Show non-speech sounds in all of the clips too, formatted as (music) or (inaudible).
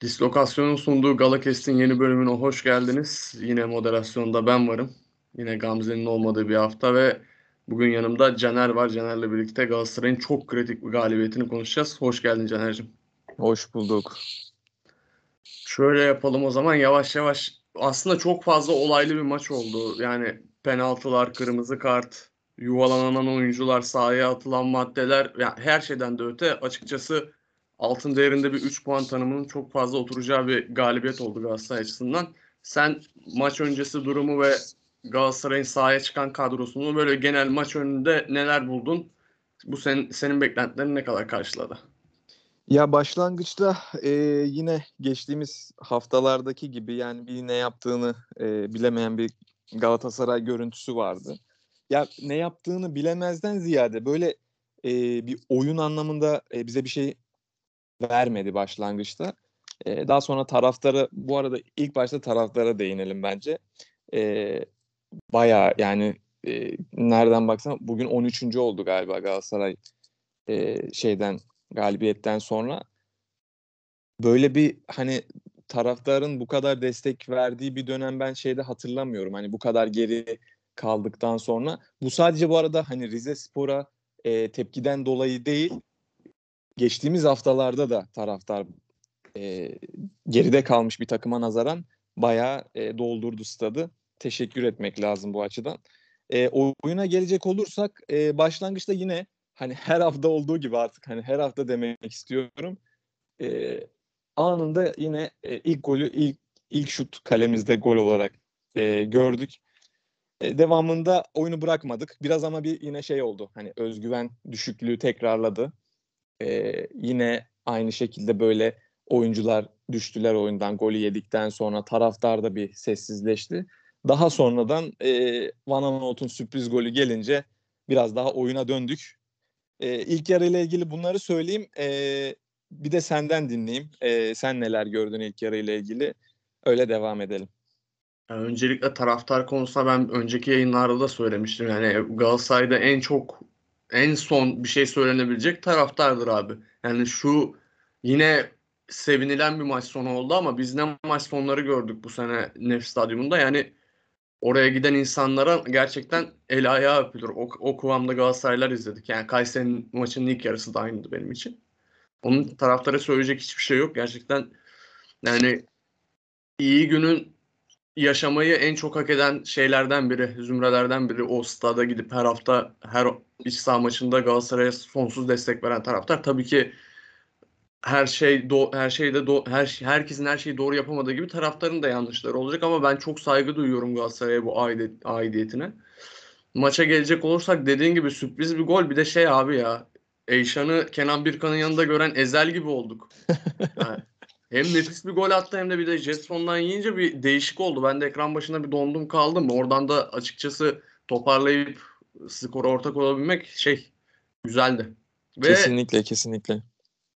Dislokasyonun sunduğu Galakest'in yeni bölümüne hoş geldiniz. Yine moderasyonda ben varım. Yine Gamze'nin olmadığı bir hafta ve bugün yanımda Caner var. Caner'le birlikte Galatasaray'ın çok kritik bir galibiyetini konuşacağız. Hoş geldin Caner'cim. Hoş bulduk. Şöyle yapalım o zaman yavaş yavaş. Aslında çok fazla olaylı bir maç oldu. Yani penaltılar, kırmızı kart, yuvalanan oyuncular, sahaya atılan maddeler, yani her şeyden de öte açıkçası altın değerinde bir 3 puan tanımının çok fazla oturacağı bir galibiyet oldu Galatasaray açısından. Sen maç öncesi durumu ve Galatasaray'ın sahaya çıkan kadrosunu böyle genel maç önünde neler buldun? Bu sen, senin beklentilerin ne kadar karşıladı? Ya başlangıçta e, yine geçtiğimiz haftalardaki gibi yani bir ne yaptığını e, bilemeyen bir Galatasaray görüntüsü vardı. Ya ne yaptığını bilemezden ziyade böyle e, bir oyun anlamında e, bize bir şey vermedi başlangıçta. E, daha sonra taraftarı bu arada ilk başta taraftara değinelim bence. E, Baya yani e, nereden baksan bugün 13. oldu galiba Galatasaray e, şeyden galibiyetten sonra. Böyle bir hani taraftarın bu kadar destek verdiği bir dönem ben şeyde hatırlamıyorum. Hani bu kadar geri kaldıktan sonra. Bu sadece bu arada hani Rize Spor'a e, tepkiden dolayı değil geçtiğimiz haftalarda da taraftar e, geride kalmış bir takıma nazaran bayağı e, doldurdu stadı. Teşekkür etmek lazım bu açıdan. E, oyuna gelecek olursak e, başlangıçta yine hani her hafta olduğu gibi artık hani her hafta demek istiyorum. E, anında yine e, ilk golü ilk ilk şut kalemizde gol olarak e, gördük. E, devamında oyunu bırakmadık. Biraz ama bir yine şey oldu. Hani özgüven düşüklüğü tekrarladı. E, yine aynı şekilde böyle oyuncular düştüler oyundan golü yedikten sonra taraftar da bir sessizleşti. Daha sonradan e, Van Aanholt'un sürpriz golü gelince biraz daha oyuna döndük. E, ilk yarı ile ilgili bunları söyleyeyim. E, bir de senden dinleyeyim. E, sen neler gördün ilk yarı ile ilgili? Öyle devam edelim. Öncelikle taraftar konusunda ben önceki yayınlarda da söylemiştim. Yani Galatasaray'da en çok en son bir şey söylenebilecek taraftardır abi. Yani şu yine sevinilen bir maç sonu oldu ama biz ne maç sonları gördük bu sene Nef Stadyumunda. Yani oraya giden insanlara gerçekten el ayağı öpülür. O, o kıvamda Galatasaraylar izledik. Yani Kayseri'nin maçının ilk yarısı da aynıydı benim için. Onun taraftara söyleyecek hiçbir şey yok. Gerçekten yani iyi günün yaşamayı en çok hak eden şeylerden biri, zümrelerden biri o stada gidip her hafta her iç saha maçında Galatasaray'a sonsuz destek veren taraftar. Tabii ki her şey do her şeyde do her herkesin her şeyi doğru yapamadığı gibi taraftarın da yanlışları olacak ama ben çok saygı duyuyorum Galatasaray'a bu aidiyet, aidiyetine. Maça gelecek olursak dediğin gibi sürpriz bir gol bir de şey abi ya Eyşan'ı Kenan Birkan'ın yanında gören Ezel gibi olduk. (laughs) Yani hem nefis bir gol attı hem de bir de Jetson'dan yiyince bir değişik oldu. Ben de ekran başında bir dondum kaldım. Oradan da açıkçası toparlayıp skora ortak olabilmek şey güzeldi. Ve kesinlikle kesinlikle.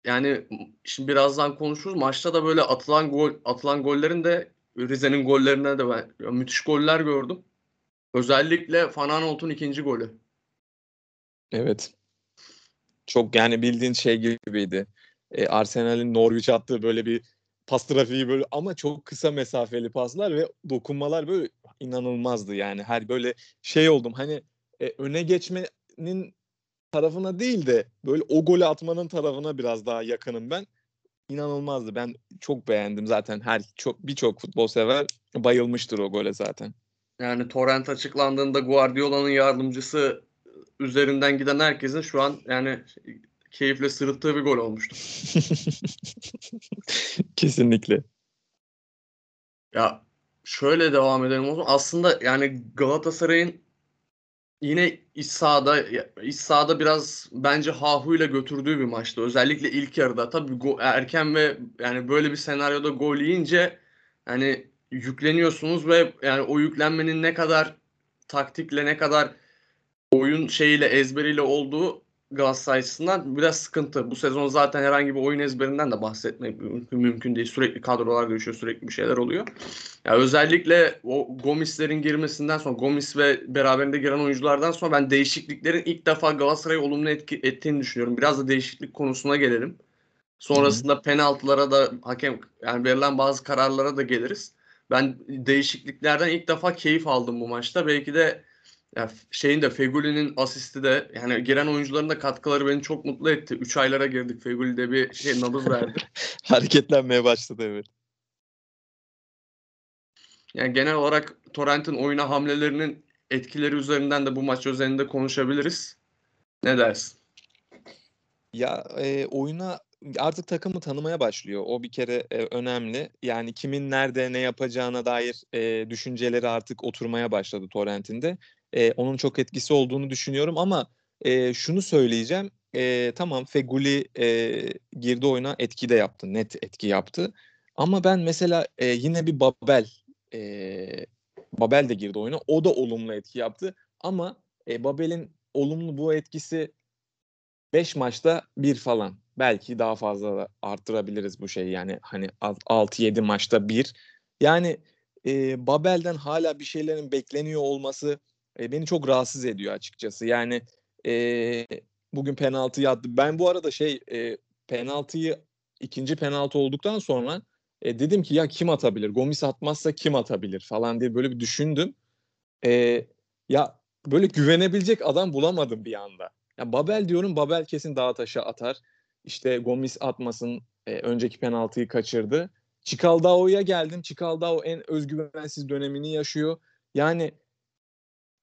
Yani şimdi birazdan konuşuruz. Maçta da böyle atılan gol atılan gollerin de Rize'nin gollerine de ben müthiş goller gördüm. Özellikle Fananolt'un ikinci golü. Evet. Çok yani bildiğin şey gibiydi e, Arsenal'in Norwich attığı böyle bir pas trafiği böyle ama çok kısa mesafeli paslar ve dokunmalar böyle inanılmazdı yani. Her böyle şey oldum hani e, öne geçmenin tarafına değil de böyle o golü atmanın tarafına biraz daha yakınım ben. İnanılmazdı. Ben çok beğendim zaten. Her çok birçok futbol sever bayılmıştır o gole zaten. Yani torrent açıklandığında Guardiola'nın yardımcısı üzerinden giden herkesin şu an yani keyifle sırıttığı bir gol olmuştu. (laughs) Kesinlikle. Ya şöyle devam edelim o zaman. Aslında yani Galatasaray'ın yine iç sahada, iç sahada biraz bence Hahu ile götürdüğü bir maçtı. Özellikle ilk yarıda. Tabii erken ve yani böyle bir senaryoda gol yiyince yani yükleniyorsunuz ve yani o yüklenmenin ne kadar taktikle ne kadar oyun şeyiyle ezberiyle olduğu Galatasaray açısından biraz sıkıntı. Bu sezon zaten herhangi bir oyun ezberinden de bahsetmek mümkün, mümkün değil. Sürekli kadrolar değişiyor, sürekli bir şeyler oluyor. Ya özellikle o Gomis'lerin girmesinden sonra Gomis ve beraberinde giren oyunculardan sonra ben değişikliklerin ilk defa Galatasaray'ı olumlu etki ettiğini düşünüyorum. Biraz da değişiklik konusuna gelelim. Sonrasında Hı-hı. penaltılara da hakem yani verilen bazı kararlara da geliriz. Ben değişikliklerden ilk defa keyif aldım bu maçta. Belki de ya şeyin de Feguli'nin asisti de yani giren oyuncuların da katkıları beni çok mutlu etti. 3 aylara girdik. Feguli de bir şey nabız verdi. (laughs) Hareketlenmeye başladı evet. Yani genel olarak Torrent'in oyuna hamlelerinin etkileri üzerinden de bu maç üzerinde konuşabiliriz. Ne dersin? Ya e, oyuna artık takımı tanımaya başlıyor. O bir kere e, önemli. Yani kimin nerede ne yapacağına dair e, düşünceleri artık oturmaya başladı Torrent'in de. E, onun çok etkisi olduğunu düşünüyorum ama e, şunu söyleyeceğim. E, tamam Feguli e, girdi oyuna etki de yaptı. Net etki yaptı. Ama ben mesela e, yine bir Babel e, Babel de girdi oyuna. O da olumlu etki yaptı. Ama e, Babel'in olumlu bu etkisi 5 maçta bir falan. Belki daha fazla da arttırabiliriz bu şeyi. Yani hani 6-7 maçta bir. Yani e, Babel'den hala bir şeylerin bekleniyor olması e, beni çok rahatsız ediyor açıkçası. Yani e, bugün penaltı yattı. Ben bu arada şey e, penaltıyı ikinci penaltı olduktan sonra e, dedim ki ya kim atabilir? Gomis atmazsa kim atabilir falan diye böyle bir düşündüm. E, ya böyle güvenebilecek adam bulamadım bir anda. Ya Babel diyorum Babel kesin dağa taşa atar. İşte Gomis atmasın e, önceki penaltıyı kaçırdı. Çikaldao'ya geldim. Çikaldao en özgüvensiz dönemini yaşıyor. Yani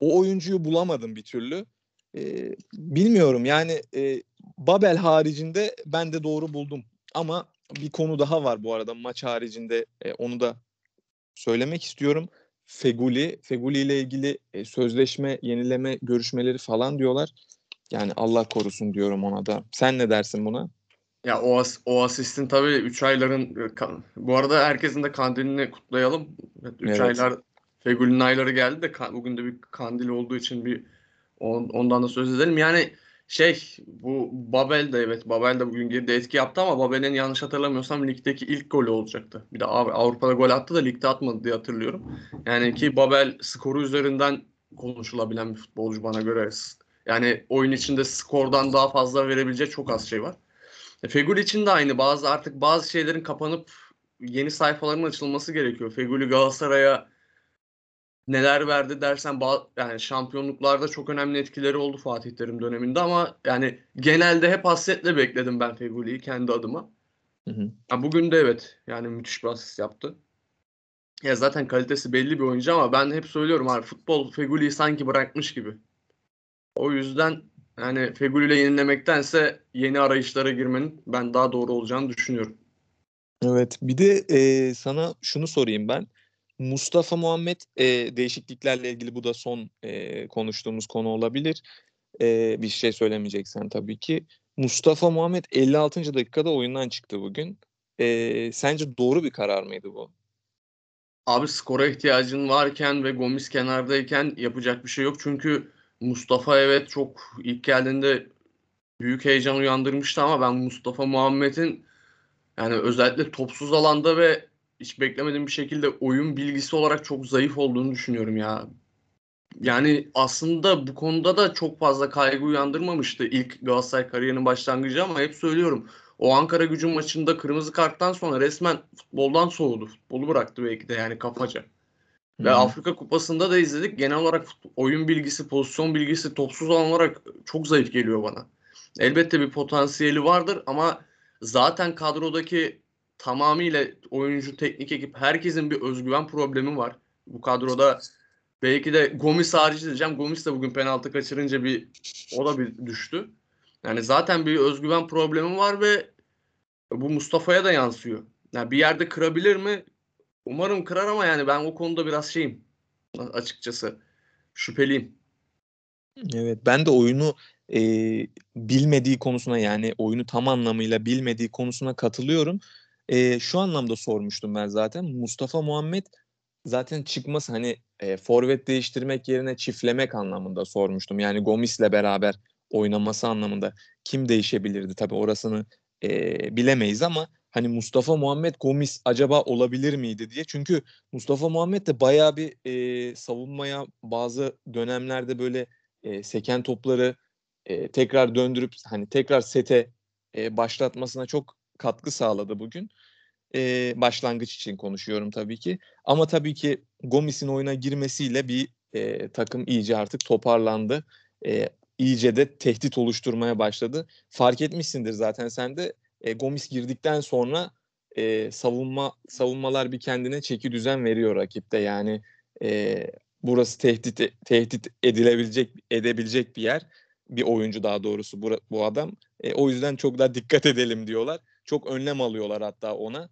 o oyuncuyu bulamadım bir türlü. E, bilmiyorum yani e, Babel haricinde ben de doğru buldum. Ama bir konu daha var bu arada maç haricinde e, onu da söylemek istiyorum. Feguli, Feguli ile ilgili e, sözleşme yenileme görüşmeleri falan diyorlar. Yani Allah korusun diyorum ona da. Sen ne dersin buna? Ya o, as o asistin tabii 3 ayların bu arada herkesin de kandilini kutlayalım. 3 evet. aylar Feguli'nin ayları geldi de bugün de bir kandil olduğu için bir ondan da söz edelim. Yani şey bu Babel de evet Babel de bugün girdi etki yaptı ama Babel'in yanlış hatırlamıyorsam ligdeki ilk golü olacaktı. Bir de Avrupa'da gol attı da ligde atmadı diye hatırlıyorum. Yani ki Babel skoru üzerinden konuşulabilen bir futbolcu bana göre. Yani oyun içinde skordan daha fazla verebilecek çok az şey var. E, Fegül için de aynı. Bazı artık bazı şeylerin kapanıp yeni sayfaların açılması gerekiyor. Fegül'ü Galatasaray'a neler verdi dersen yani şampiyonluklarda çok önemli etkileri oldu Fatih Terim döneminde ama yani genelde hep hasretle bekledim ben Feguli'yi kendi adıma. Hı hı. Yani bugün de evet yani müthiş bir asist yaptı. Ya zaten kalitesi belli bir oyuncu ama ben hep söylüyorum abi futbol Feguli'yi sanki bırakmış gibi. O yüzden yani Feguli ile yenilemektense yeni arayışlara girmenin ben daha doğru olacağını düşünüyorum. Evet bir de e, sana şunu sorayım ben. Mustafa Muhammed e, değişikliklerle ilgili bu da son e, konuştuğumuz konu olabilir. E, bir şey söylemeyeceksen tabii ki. Mustafa Muhammed 56. dakikada oyundan çıktı bugün. E, sence doğru bir karar mıydı bu? Abi skora ihtiyacın varken ve Gomis kenardayken yapacak bir şey yok. Çünkü Mustafa evet çok ilk geldiğinde büyük heyecan uyandırmıştı ama ben Mustafa Muhammed'in yani özellikle topsuz alanda ve hiç beklemediğim bir şekilde oyun bilgisi olarak çok zayıf olduğunu düşünüyorum ya. Yani aslında bu konuda da çok fazla kaygı uyandırmamıştı ilk Galatasaray kariyerinin başlangıcı ama hep söylüyorum. O Ankara gücü maçında kırmızı karttan sonra resmen futboldan soğudu. Futbolu bıraktı belki de yani kafaca. Ve hmm. Afrika Kupası'nda da izledik. Genel olarak oyun bilgisi, pozisyon bilgisi topsuz olarak çok zayıf geliyor bana. Elbette bir potansiyeli vardır ama zaten kadrodaki tamamıyla oyuncu, teknik ekip herkesin bir özgüven problemi var. Bu kadroda belki de Gomis harici diyeceğim. Gomis de bugün penaltı kaçırınca bir o da bir düştü. Yani zaten bir özgüven problemi var ve bu Mustafa'ya da yansıyor. Yani bir yerde kırabilir mi? Umarım kırar ama yani ben o konuda biraz şeyim açıkçası şüpheliyim. Evet ben de oyunu e, bilmediği konusuna yani oyunu tam anlamıyla bilmediği konusuna katılıyorum. E, şu anlamda sormuştum ben zaten. Mustafa Muhammed zaten çıkması hani e, forvet değiştirmek yerine çiftlemek anlamında sormuştum. Yani Gomis'le beraber oynaması anlamında kim değişebilirdi tabii orasını e, bilemeyiz ama hani Mustafa Muhammed Gomis acaba olabilir miydi diye. Çünkü Mustafa Muhammed de bayağı bir e, savunmaya bazı dönemlerde böyle e, seken topları e, tekrar döndürüp hani tekrar sete e, başlatmasına çok katkı sağladı bugün. E, başlangıç için konuşuyorum tabii ki. Ama tabii ki Gomis'in oyuna girmesiyle bir e, takım iyice artık toparlandı. E, iyice de tehdit oluşturmaya başladı. Fark etmişsindir zaten sen de e, Gomis girdikten sonra e, savunma savunmalar bir kendine çeki düzen veriyor rakipte. Yani e, burası tehdit tehdit edilebilecek edebilecek bir yer. Bir oyuncu daha doğrusu bu, bu adam. E, o yüzden çok daha dikkat edelim diyorlar. Çok önlem alıyorlar hatta ona.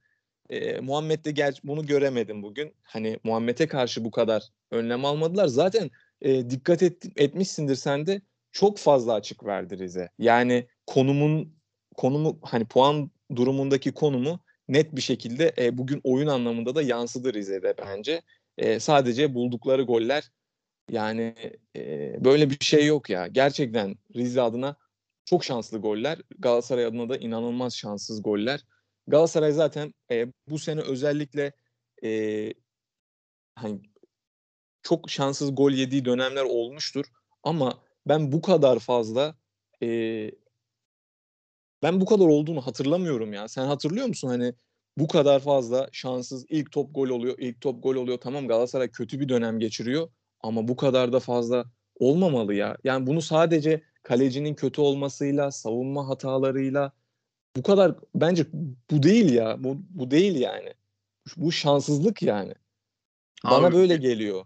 E, Muhammed'de gel bunu göremedim bugün. Hani Muhammed'e karşı bu kadar önlem almadılar. Zaten e, dikkat et, etmişsindir sen de çok fazla açık verdi Rize. Yani konumun konumu hani puan durumundaki konumu net bir şekilde e, bugün oyun anlamında da yansıdı Rize'de bence. E, sadece buldukları goller yani e, böyle bir şey yok ya. Gerçekten Rize adına çok şanslı goller. Galatasaray adına da inanılmaz şanssız goller. Galatasaray zaten e, bu sene özellikle e, hani çok şanssız gol yediği dönemler olmuştur. Ama ben bu kadar fazla e, ben bu kadar olduğunu hatırlamıyorum ya. Sen hatırlıyor musun hani bu kadar fazla şanssız ilk top gol oluyor, ilk top gol oluyor. Tamam Galatasaray kötü bir dönem geçiriyor ama bu kadar da fazla olmamalı ya. Yani bunu sadece kalecinin kötü olmasıyla, savunma hatalarıyla bu kadar bence bu değil ya. Bu bu değil yani. Bu şanssızlık yani. Bana Abi, böyle geliyor.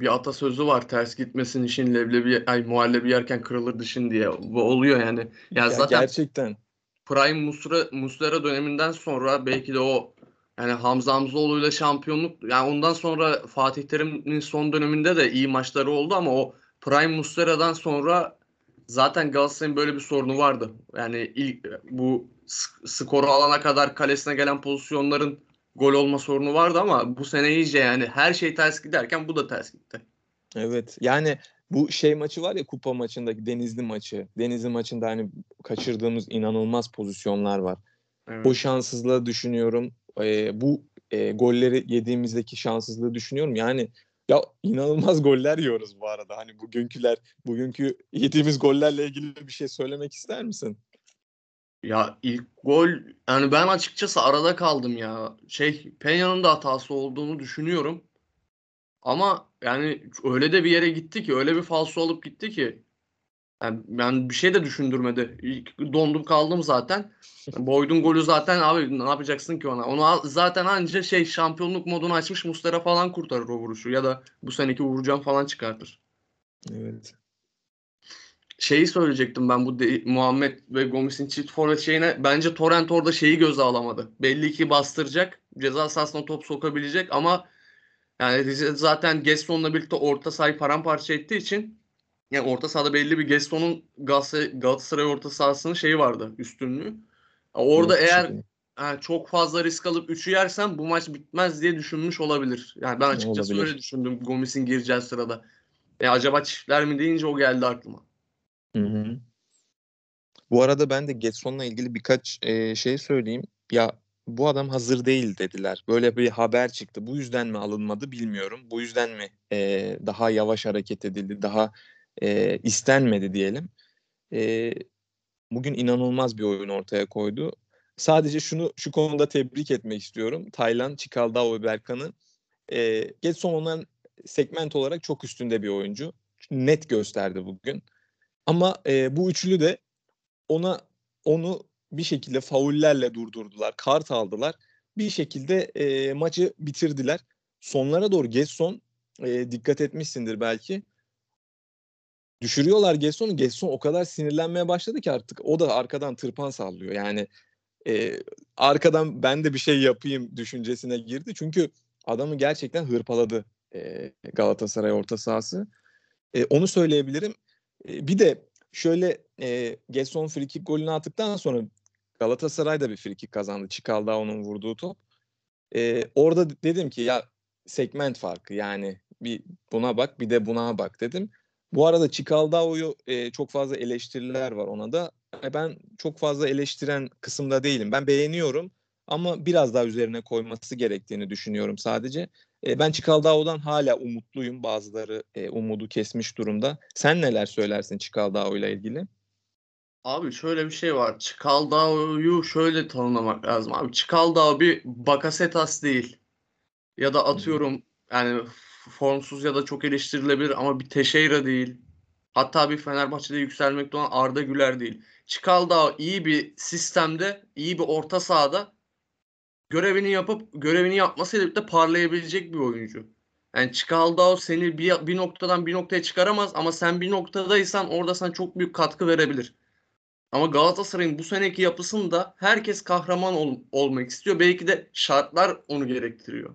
Bir atasözü var ters gitmesin işin leblebi ay muhallebi yerken kırılır dışın diye. Bu oluyor yani. Ya, ya zaten gerçekten Prime Muslera, Muslera döneminden sonra belki de o yani Hamza Hamzoğlu ile şampiyonluk yani ondan sonra Fatih Terim'in son döneminde de iyi maçları oldu ama o Prime Muslera'dan sonra zaten Galatasaray'ın böyle bir sorunu vardı. Yani ilk bu skoru alana kadar kalesine gelen pozisyonların gol olma sorunu vardı ama bu sene iyice yani her şey ters giderken bu da ters gitti. Evet. Yani bu şey maçı var ya kupa maçındaki Denizli maçı. Denizli maçında hani kaçırdığımız inanılmaz pozisyonlar var. Evet. O şanssızlığı düşünüyorum. E, bu e, golleri yediğimizdeki şanssızlığı düşünüyorum. Yani ya inanılmaz goller yiyoruz bu arada. Hani bugünküler, bugünkü yediğimiz gollerle ilgili bir şey söylemek ister misin? Ya ilk gol yani ben açıkçası arada kaldım ya. Şey Peña'nın da hatası olduğunu düşünüyorum. Ama yani öyle de bir yere gitti ki öyle bir falso alıp gitti ki yani, yani bir şey de düşündürmedi. İlk dondum kaldım zaten. Boydun golü zaten abi ne yapacaksın ki ona? Onu zaten anca şey şampiyonluk modunu açmış Mustera falan kurtarır o vuruşu ya da bu seneki vuracağım falan çıkartır. Evet. Şeyi söyleyecektim ben bu de, Muhammed ve Gomis'in çift forvet şeyine. Bence Torrent orada şeyi göze alamadı. Belli ki bastıracak. Ceza sahasına top sokabilecek ama yani zaten Gaston'la birlikte orta sahayı paramparça ettiği için yani orta sahada belli bir Gaston'un Galatasaray orta sahasının şeyi vardı üstünlüğü. Orada Yok, eğer yani çok fazla risk alıp 3'ü yersen bu maç bitmez diye düşünmüş olabilir. Yani ben açıkçası olabilir. öyle düşündüm Gomis'in gireceği sırada. E acaba çiftler mi deyince o geldi aklıma. Hı hı. Bu arada ben de Getson'la ilgili birkaç e, şey söyleyeyim. Ya bu adam hazır değil dediler. Böyle bir haber çıktı. Bu yüzden mi alınmadı bilmiyorum. Bu yüzden mi e, daha yavaş hareket edildi, daha e, istenmedi diyelim. E, bugün inanılmaz bir oyun ortaya koydu. Sadece şunu şu konuda tebrik etmek istiyorum. Taylan, Çikaldao ve Berkan'ı. E, Getson onların segment olarak çok üstünde bir oyuncu. Net gösterdi bugün. Ama e, bu üçlü de ona onu bir şekilde faullerle durdurdular. Kart aldılar. Bir şekilde e, maçı bitirdiler. Sonlara doğru Gesson e, dikkat etmişsindir belki. Düşürüyorlar Gesson'u. Gesson o kadar sinirlenmeye başladı ki artık o da arkadan tırpan sallıyor. Yani e, arkadan ben de bir şey yapayım düşüncesine girdi. Çünkü adamı gerçekten hırpaladı e, Galatasaray orta sahası. E, onu söyleyebilirim. E, bir de şöyle e, Gesson frikik golünü attıktan sonra Galatasaray da bir frikik kazandı. onun vurduğu top. Ee, orada dedim ki ya segment farkı yani bir buna bak bir de buna bak dedim. Bu arada Çikaldao'yu e, çok fazla eleştiriler var ona da. E, ben çok fazla eleştiren kısımda değilim. Ben beğeniyorum ama biraz daha üzerine koyması gerektiğini düşünüyorum sadece. E, ben Çikaldao'dan hala umutluyum. Bazıları e, umudu kesmiş durumda. Sen neler söylersin Çikaldao ile ilgili? Abi şöyle bir şey var. Çikaldao'yu şöyle tanımlamak lazım abi. Çikaldao bir Bakasetas değil. Ya da atıyorum yani formsuz ya da çok eleştirilebilir ama bir Teşeyra değil. Hatta bir Fenerbahçe'de yükselmekte olan Arda Güler değil. Çikaldao iyi bir sistemde, iyi bir orta sahada görevini yapıp görevini yapmasıyla birlikte parlayabilecek bir oyuncu. Yani Çikaldao seni bir, bir noktadan bir noktaya çıkaramaz ama sen bir noktadaysan orada sana çok büyük katkı verebilir. Ama Galatasaray'ın bu seneki yapısında herkes kahraman ol, olmak istiyor. Belki de şartlar onu gerektiriyor.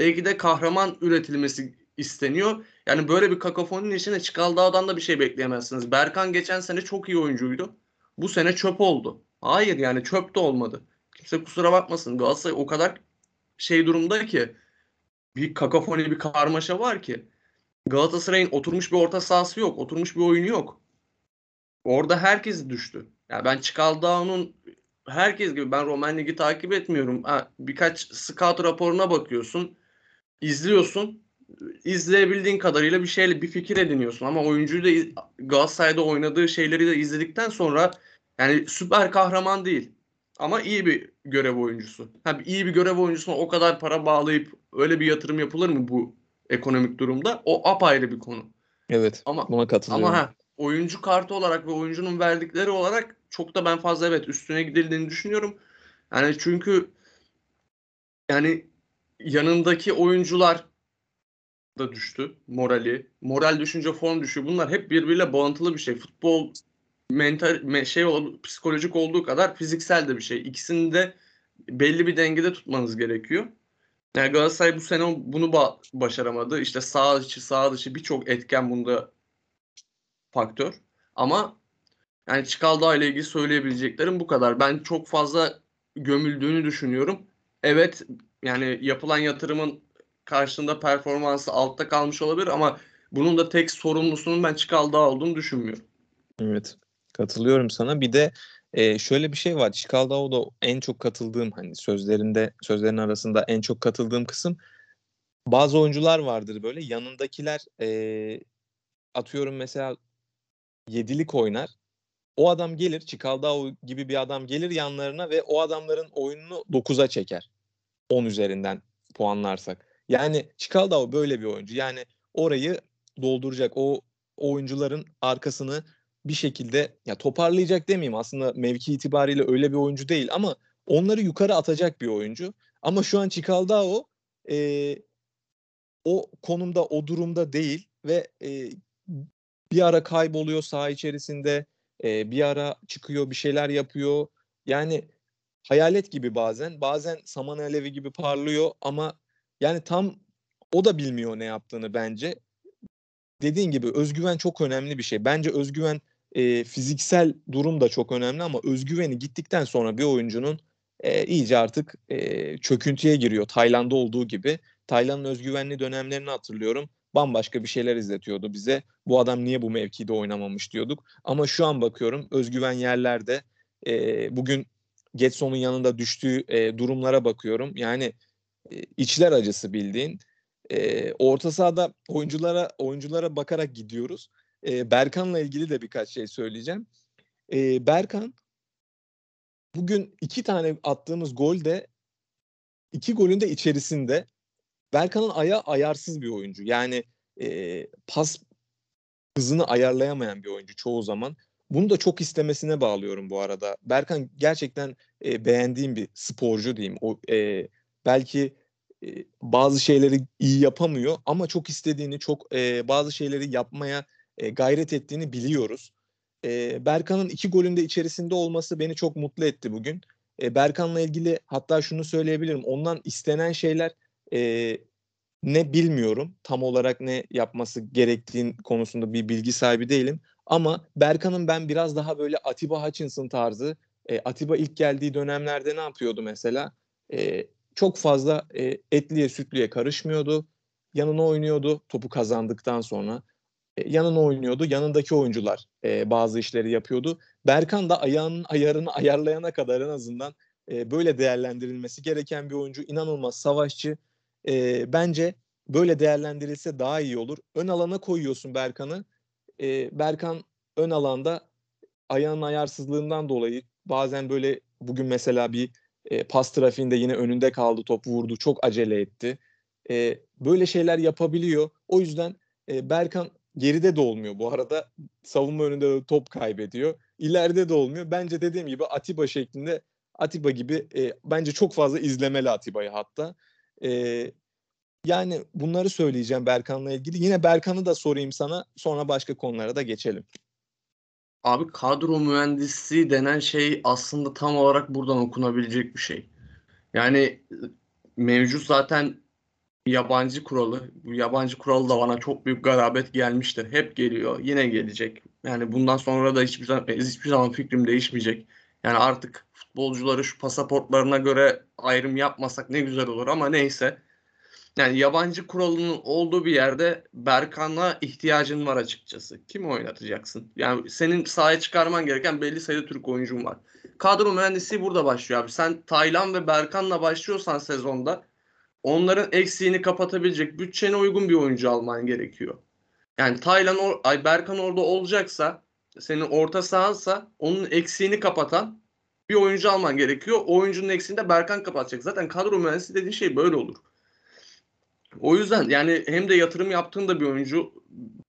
Belki de kahraman üretilmesi isteniyor. Yani böyle bir kakofoninin içinde Çikaldağ'dan da bir şey bekleyemezsiniz. Berkan geçen sene çok iyi oyuncuydu. Bu sene çöp oldu. Hayır yani çöp de olmadı. Kimse kusura bakmasın. Galatasaray o kadar şey durumda ki bir kakafoni bir karmaşa var ki Galatasaray'ın oturmuş bir orta sahası yok. Oturmuş bir oyunu yok. Orada herkes düştü. Yani ben Çikaldağ'ın herkes gibi ben Roman Ligi takip etmiyorum. Ha, birkaç scout raporuna bakıyorsun. İzliyorsun. izleyebildiğin kadarıyla bir şeyle bir fikir ediniyorsun ama oyuncuyu da Galatasaray'da oynadığı şeyleri de izledikten sonra yani süper kahraman değil ama iyi bir görev oyuncusu. Ha, iyi bir görev oyuncusuna o kadar para bağlayıp öyle bir yatırım yapılır mı bu ekonomik durumda? O apayrı bir konu. Evet. Ama buna katılıyorum. Ama ha, oyuncu kartı olarak ve oyuncunun verdikleri olarak çok da ben fazla evet üstüne gidildiğini düşünüyorum. Yani çünkü yani yanındaki oyuncular da düştü morali. Moral düşünce form düşüyor. Bunlar hep birbiriyle bağıntılı bir şey. Futbol mental şey psikolojik olduğu kadar fiziksel de bir şey. İkisini de belli bir dengede tutmanız gerekiyor. Yani Galatasaray bu sene bunu ba- başaramadı. İşte sağ içi sağ dışı birçok etken bunda faktör. Ama yani Çikaldağ ile ilgili söyleyebileceklerim bu kadar. Ben çok fazla gömüldüğünü düşünüyorum. Evet yani yapılan yatırımın karşında performansı altta kalmış olabilir ama bunun da tek sorumlusunun ben Çikaldağ olduğunu düşünmüyorum. Evet. Katılıyorum sana. Bir de e, şöyle bir şey var. Çikaldağ da en çok katıldığım hani sözlerinde sözlerin arasında en çok katıldığım kısım bazı oyuncular vardır böyle yanındakiler e, atıyorum mesela yedilik oynar. O adam gelir Çikaldağ gibi bir adam gelir yanlarına ve o adamların oyununu 9'a çeker. 10 üzerinden puanlarsak. Yani Çikaldağ böyle bir oyuncu. Yani orayı dolduracak. O oyuncuların arkasını bir şekilde ya toparlayacak demeyeyim aslında mevki itibariyle öyle bir oyuncu değil ama onları yukarı atacak bir oyuncu. Ama şu an Çikaldao e, o konumda o durumda değil ve e, bir ara kayboluyor saha içerisinde e, bir ara çıkıyor bir şeyler yapıyor. Yani hayalet gibi bazen bazen saman alevi gibi parlıyor ama yani tam o da bilmiyor ne yaptığını bence. Dediğin gibi özgüven çok önemli bir şey. Bence özgüven e, fiziksel durum da çok önemli ama özgüveni gittikten sonra bir oyuncunun e, iyice artık e, çöküntüye giriyor. Tayland'da olduğu gibi. Tayland'ın özgüvenli dönemlerini hatırlıyorum. Bambaşka bir şeyler izletiyordu bize. Bu adam niye bu mevkide oynamamış diyorduk. Ama şu an bakıyorum özgüven yerlerde. E, bugün Getson'un yanında düştüğü e, durumlara bakıyorum. Yani e, içler acısı bildiğin. E, orta sahada oyunculara oyunculara bakarak gidiyoruz. E, Berkan'la ilgili de birkaç şey söyleyeceğim. E, Berkan bugün iki tane attığımız gol de iki golün de içerisinde Berkan'ın aya ayarsız bir oyuncu. Yani e, pas hızını ayarlayamayan bir oyuncu çoğu zaman. Bunu da çok istemesine bağlıyorum bu arada. Berkan gerçekten e, beğendiğim bir sporcu diyeyim. O e, belki e, bazı şeyleri iyi yapamıyor ama çok istediğini, çok e, bazı şeyleri yapmaya e, gayret ettiğini biliyoruz. E, Berkan'ın iki golünde içerisinde olması beni çok mutlu etti bugün. E, Berkan'la ilgili hatta şunu söyleyebilirim. Ondan istenen şeyler e, ne bilmiyorum. Tam olarak ne yapması gerektiğin konusunda bir bilgi sahibi değilim. Ama Berkan'ın ben biraz daha böyle Atiba Hutchinson tarzı. E, Atiba ilk geldiği dönemlerde ne yapıyordu mesela? E, çok fazla e, etliye sütlüye karışmıyordu. Yanına oynuyordu topu kazandıktan sonra. E, yanına oynuyordu. Yanındaki oyuncular e, bazı işleri yapıyordu. Berkan da ayağının ayarını ayarlayana kadar en azından e, böyle değerlendirilmesi gereken bir oyuncu. İnanılmaz savaşçı. E, bence böyle değerlendirilse daha iyi olur. Ön alana koyuyorsun Berkan'ı. E, Berkan ön alanda ayağın ayarsızlığından dolayı bazen böyle bugün mesela bir e, pas trafiğinde yine önünde kaldı top vurdu çok acele etti. E, böyle şeyler yapabiliyor. O yüzden e, Berkan geride de olmuyor bu arada. Savunma önünde de top kaybediyor. İleride de olmuyor. Bence dediğim gibi Atiba şeklinde Atiba gibi e, bence çok fazla izlemeli Atiba'yı hatta. E, yani bunları söyleyeceğim Berkan'la ilgili. Yine Berkan'ı da sorayım sana sonra başka konulara da geçelim. Abi kadro mühendisliği denen şey aslında tam olarak buradan okunabilecek bir şey. Yani mevcut zaten yabancı kuralı. Bu yabancı kuralı da bana çok büyük garabet gelmiştir. Hep geliyor. Yine gelecek. Yani bundan sonra da hiçbir zaman, hiçbir zaman fikrim değişmeyecek. Yani artık futbolcuları şu pasaportlarına göre ayrım yapmasak ne güzel olur ama neyse. Yani yabancı kuralının olduğu bir yerde Berkan'a ihtiyacın var açıkçası. Kim oynatacaksın? Yani senin sahaya çıkarman gereken belli sayıda Türk oyuncun var. Kadro mühendisliği burada başlıyor abi. Sen Taylan ve Berkan'la başlıyorsan sezonda onların eksiğini kapatabilecek bütçene uygun bir oyuncu alman gerekiyor. Yani Taylan or ay Berkan orada olacaksa senin orta sahansa onun eksiğini kapatan bir oyuncu alman gerekiyor. O oyuncunun eksiğini de Berkan kapatacak. Zaten kadro mühendisi dediğin şey böyle olur. O yüzden yani hem de yatırım yaptığın da bir oyuncu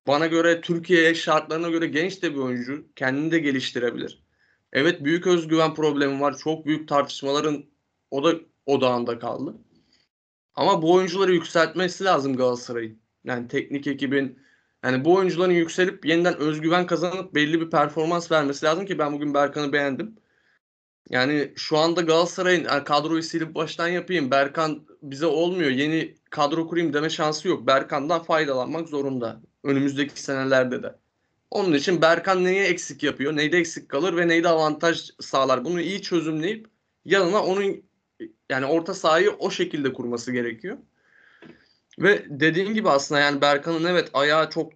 bana göre Türkiye şartlarına göre genç de bir oyuncu. Kendini de geliştirebilir. Evet büyük özgüven problemi var. Çok büyük tartışmaların o da odağında kaldı. Ama bu oyuncuları yükseltmesi lazım Galatasaray'ın. Yani teknik ekibin yani bu oyuncuların yükselip yeniden özgüven kazanıp belli bir performans vermesi lazım ki ben bugün Berkan'ı beğendim. Yani şu anda Galatasaray'ın yani kadroyu silip baştan yapayım. Berkan bize olmuyor. Yeni kadro kurayım deme şansı yok. Berkan'dan faydalanmak zorunda. Önümüzdeki senelerde de. Onun için Berkan neyi eksik yapıyor, neyde eksik kalır ve neyde avantaj sağlar. Bunu iyi çözümleyip yanına onun yani orta sahayı o şekilde kurması gerekiyor. Ve dediğin gibi aslında yani Berkan'ın evet ayağı çok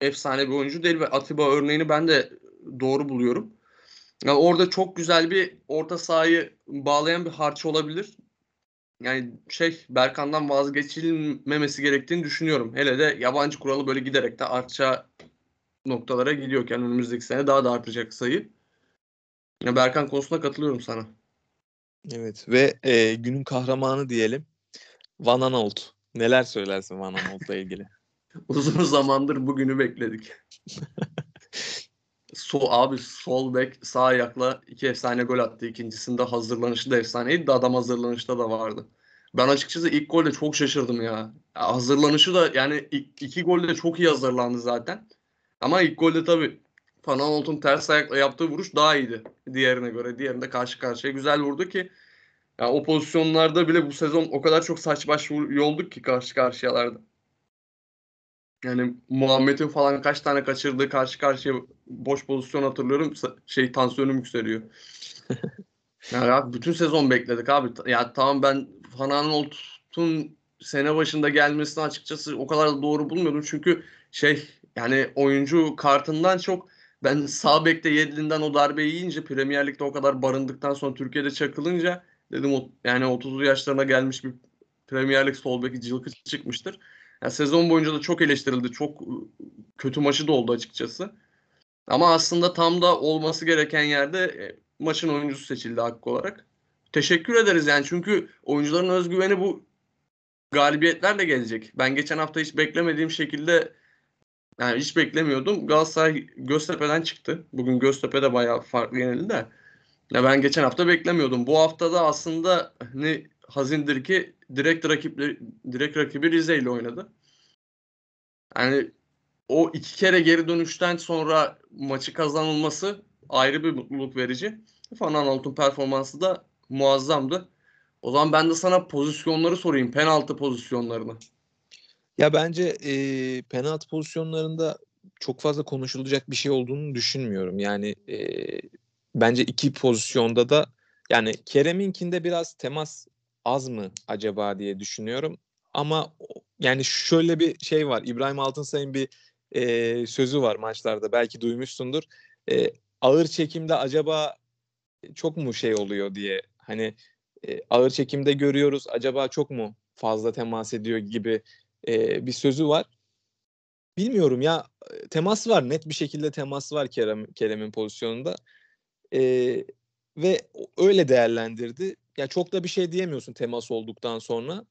efsane bir oyuncu değil ve Atiba örneğini ben de doğru buluyorum. Yani orada çok güzel bir orta sahayı bağlayan bir harç olabilir. Yani şey Berkan'dan vazgeçilmemesi gerektiğini düşünüyorum. Hele de yabancı kuralı böyle giderek de artacağı noktalara gidiyorken önümüzdeki sene daha da artacak sayı. Ya Berkan konusunda katılıyorum sana. Evet ve e, günün kahramanı diyelim. Van Aanholt. Neler söylersin Van Aanholt'la ilgili? (laughs) Uzun zamandır bugünü bekledik. (laughs) so, abi sol bek sağ ayakla iki efsane gol attı. İkincisinde hazırlanışı da efsaneydi de adam hazırlanışta da vardı. Ben açıkçası ilk golde çok şaşırdım ya. ya hazırlanışı da yani iki golde çok iyi hazırlandı zaten. Ama ilk golde tabii Van Aanholt'un ters ayakla yaptığı vuruş daha iyiydi diğerine göre. Diğerinde karşı karşıya güzel vurdu ki yani o pozisyonlarda bile bu sezon o kadar çok saç baş yolduk ki karşı karşıyalarda. Yani Muhammed'in falan kaç tane kaçırdığı karşı karşıya boş pozisyon hatırlıyorum. Şey tansiyonum yükseliyor. (laughs) yani abi bütün sezon bekledik abi. Ya tamam ben Van Olt'un sene başında gelmesini açıkçası o kadar doğru bulmuyordum. Çünkü şey yani oyuncu kartından çok ben sağ bekte Yedlin'den o darbeyi yiyince Premier Lig'de o kadar barındıktan sonra Türkiye'de çakılınca dedim yani 30'lu yaşlarına gelmiş bir Premier Lig sol beki cılkı çıkmıştır. Yani sezon boyunca da çok eleştirildi. Çok ıı, kötü maçı da oldu açıkçası. Ama aslında tam da olması gereken yerde e, maçın oyuncusu seçildi hakkı olarak. Teşekkür ederiz yani çünkü oyuncuların özgüveni bu galibiyetlerle gelecek. Ben geçen hafta hiç beklemediğim şekilde yani hiç beklemiyordum. Galatasaray Göztepe'den çıktı. Bugün Göztepe de bayağı farklı yenildi de. Ya ben geçen hafta beklemiyordum. Bu hafta da aslında ne hazindir ki direkt rakipleri direkt rakibi Rize ile oynadı. Yani o iki kere geri dönüşten sonra maçı kazanılması ayrı bir mutluluk verici. Van Aanholt'un performansı da muazzamdı. O zaman ben de sana pozisyonları sorayım. Penaltı pozisyonlarını. Ya bence e, penaltı pozisyonlarında çok fazla konuşulacak bir şey olduğunu düşünmüyorum. Yani e, bence iki pozisyonda da yani Kerem'inkinde biraz temas az mı acaba diye düşünüyorum. Ama yani şöyle bir şey var. İbrahim Altınsay'ın bir e, sözü var maçlarda. Belki duymuşsundur. E, ağır çekimde acaba çok mu şey oluyor diye. Hani e, ağır çekimde görüyoruz. Acaba çok mu fazla temas ediyor gibi e, bir sözü var. bilmiyorum ya temas var net bir şekilde temas var Kerem Kerem'in pozisyonunda. E, ve öyle değerlendirdi. Ya çok da bir şey diyemiyorsun temas olduktan sonra.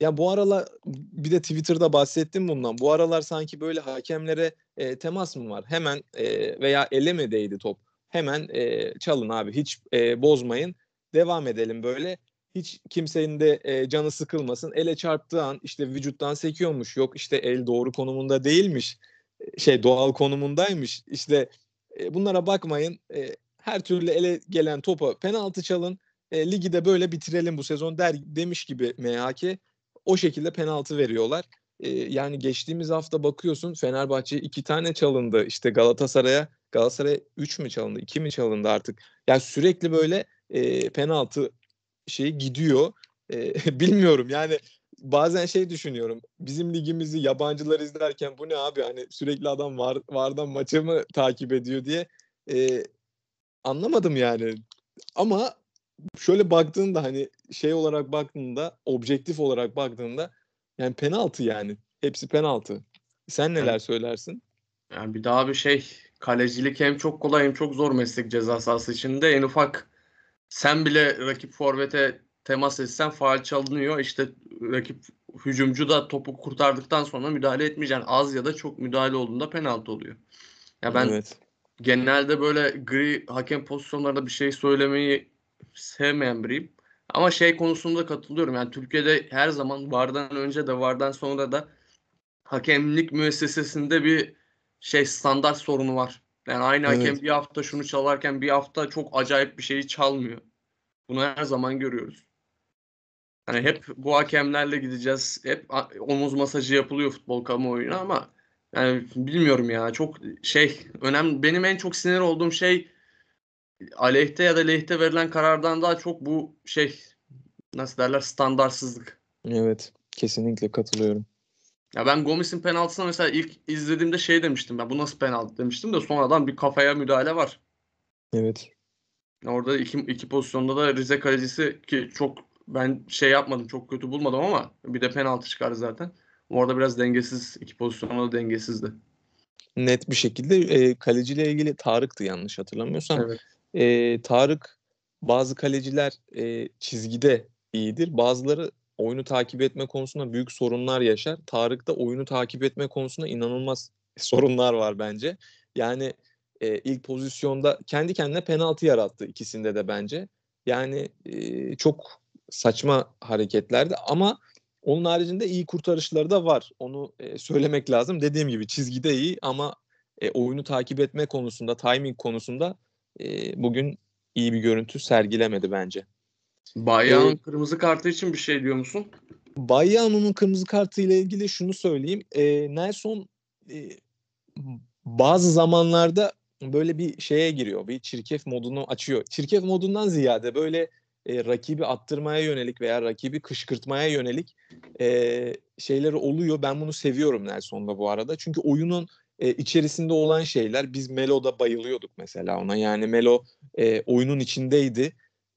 Ya bu aralar bir de Twitter'da bahsettim bundan. Bu aralar sanki böyle hakemlere e, temas mı var? Hemen e, veya ele mi değdi top? Hemen e, çalın abi hiç e, bozmayın. Devam edelim böyle. Hiç kimsenin de e, canı sıkılmasın. Ele çarptığı an işte vücuttan sekiyormuş. Yok işte el doğru konumunda değilmiş. Şey doğal konumundaymış. İşte e, bunlara bakmayın. E, her türlü ele gelen topa penaltı çalın. E, ligi de böyle bitirelim bu sezon der demiş gibi MHK o şekilde penaltı veriyorlar. E, yani geçtiğimiz hafta bakıyorsun Fenerbahçe iki tane çalındı. İşte Galatasaray'a Galatasaray 3 mü çalındı 2 mi çalındı artık. Yani sürekli böyle e, penaltı şeyi gidiyor. E, (laughs) bilmiyorum yani bazen şey düşünüyorum. Bizim ligimizi yabancılar izlerken bu ne abi hani sürekli adam var vardan maçı mı takip ediyor diye e, anlamadım yani. Ama şöyle baktığında hani şey olarak baktığında objektif olarak baktığında yani penaltı yani. Hepsi penaltı. Sen neler yani, söylersin? Yani bir daha bir şey kalecilik hem çok kolay hem çok zor meslek ceza sahası içinde. En ufak sen bile rakip forvete temas etsen faal çalınıyor. İşte rakip hücumcu da topu kurtardıktan sonra müdahale etmeyeceksin. Az ya da çok müdahale olduğunda penaltı oluyor. Ya ben evet. genelde böyle gri hakem pozisyonlarında bir şey söylemeyi sevmeyen biriyim. Ama şey konusunda katılıyorum. Yani Türkiye'de her zaman vardan önce de vardan sonra da hakemlik müessesesinde bir şey standart sorunu var. Yani aynı evet. hakem bir hafta şunu çalarken bir hafta çok acayip bir şeyi çalmıyor. Bunu her zaman görüyoruz. Hani hep bu hakemlerle gideceğiz. Hep omuz masajı yapılıyor futbol kamuoyuna ama yani bilmiyorum ya çok şey önemli. Benim en çok sinir olduğum şey aleyhte ya da lehte verilen karardan daha çok bu şey nasıl derler standartsızlık. Evet kesinlikle katılıyorum. Ya ben Gomis'in penaltısına mesela ilk izlediğimde şey demiştim ben bu nasıl penaltı demiştim de sonradan bir kafaya müdahale var. Evet. Orada iki, iki pozisyonda da Rize kalecisi ki çok ben şey yapmadım çok kötü bulmadım ama bir de penaltı çıkardı zaten. Orada biraz dengesiz iki pozisyonda da dengesizdi. Net bir şekilde e, kaleciyle ilgili Tarık'tı yanlış hatırlamıyorsam. Evet e, Tarık bazı kaleciler e, çizgide iyidir. Bazıları oyunu takip etme konusunda büyük sorunlar yaşar. Tarık da oyunu takip etme konusunda inanılmaz (laughs) sorunlar var bence. Yani e, ilk pozisyonda kendi kendine penaltı yarattı ikisinde de bence. Yani e, çok saçma hareketlerdi ama onun haricinde iyi kurtarışları da var. Onu e, söylemek lazım. Dediğim gibi çizgide iyi ama e, oyunu takip etme konusunda, timing konusunda e, bugün iyi bir görüntü sergilemedi bence. Bayağı'nın ee, kırmızı kartı için bir şey diyor musun? Bayağı'nın kırmızı kartı ile ilgili şunu söyleyeyim. E, Nelson e, bazı zamanlarda böyle bir şeye giriyor. Bir çirkef modunu açıyor. Çirkef modundan ziyade böyle e, rakibi attırmaya yönelik veya rakibi kışkırtmaya yönelik e, şeyleri oluyor. Ben bunu seviyorum Nelson'da bu arada. Çünkü oyunun e, içerisinde olan şeyler. Biz Melo'da bayılıyorduk mesela ona. Yani Melo e, oyunun içindeydi.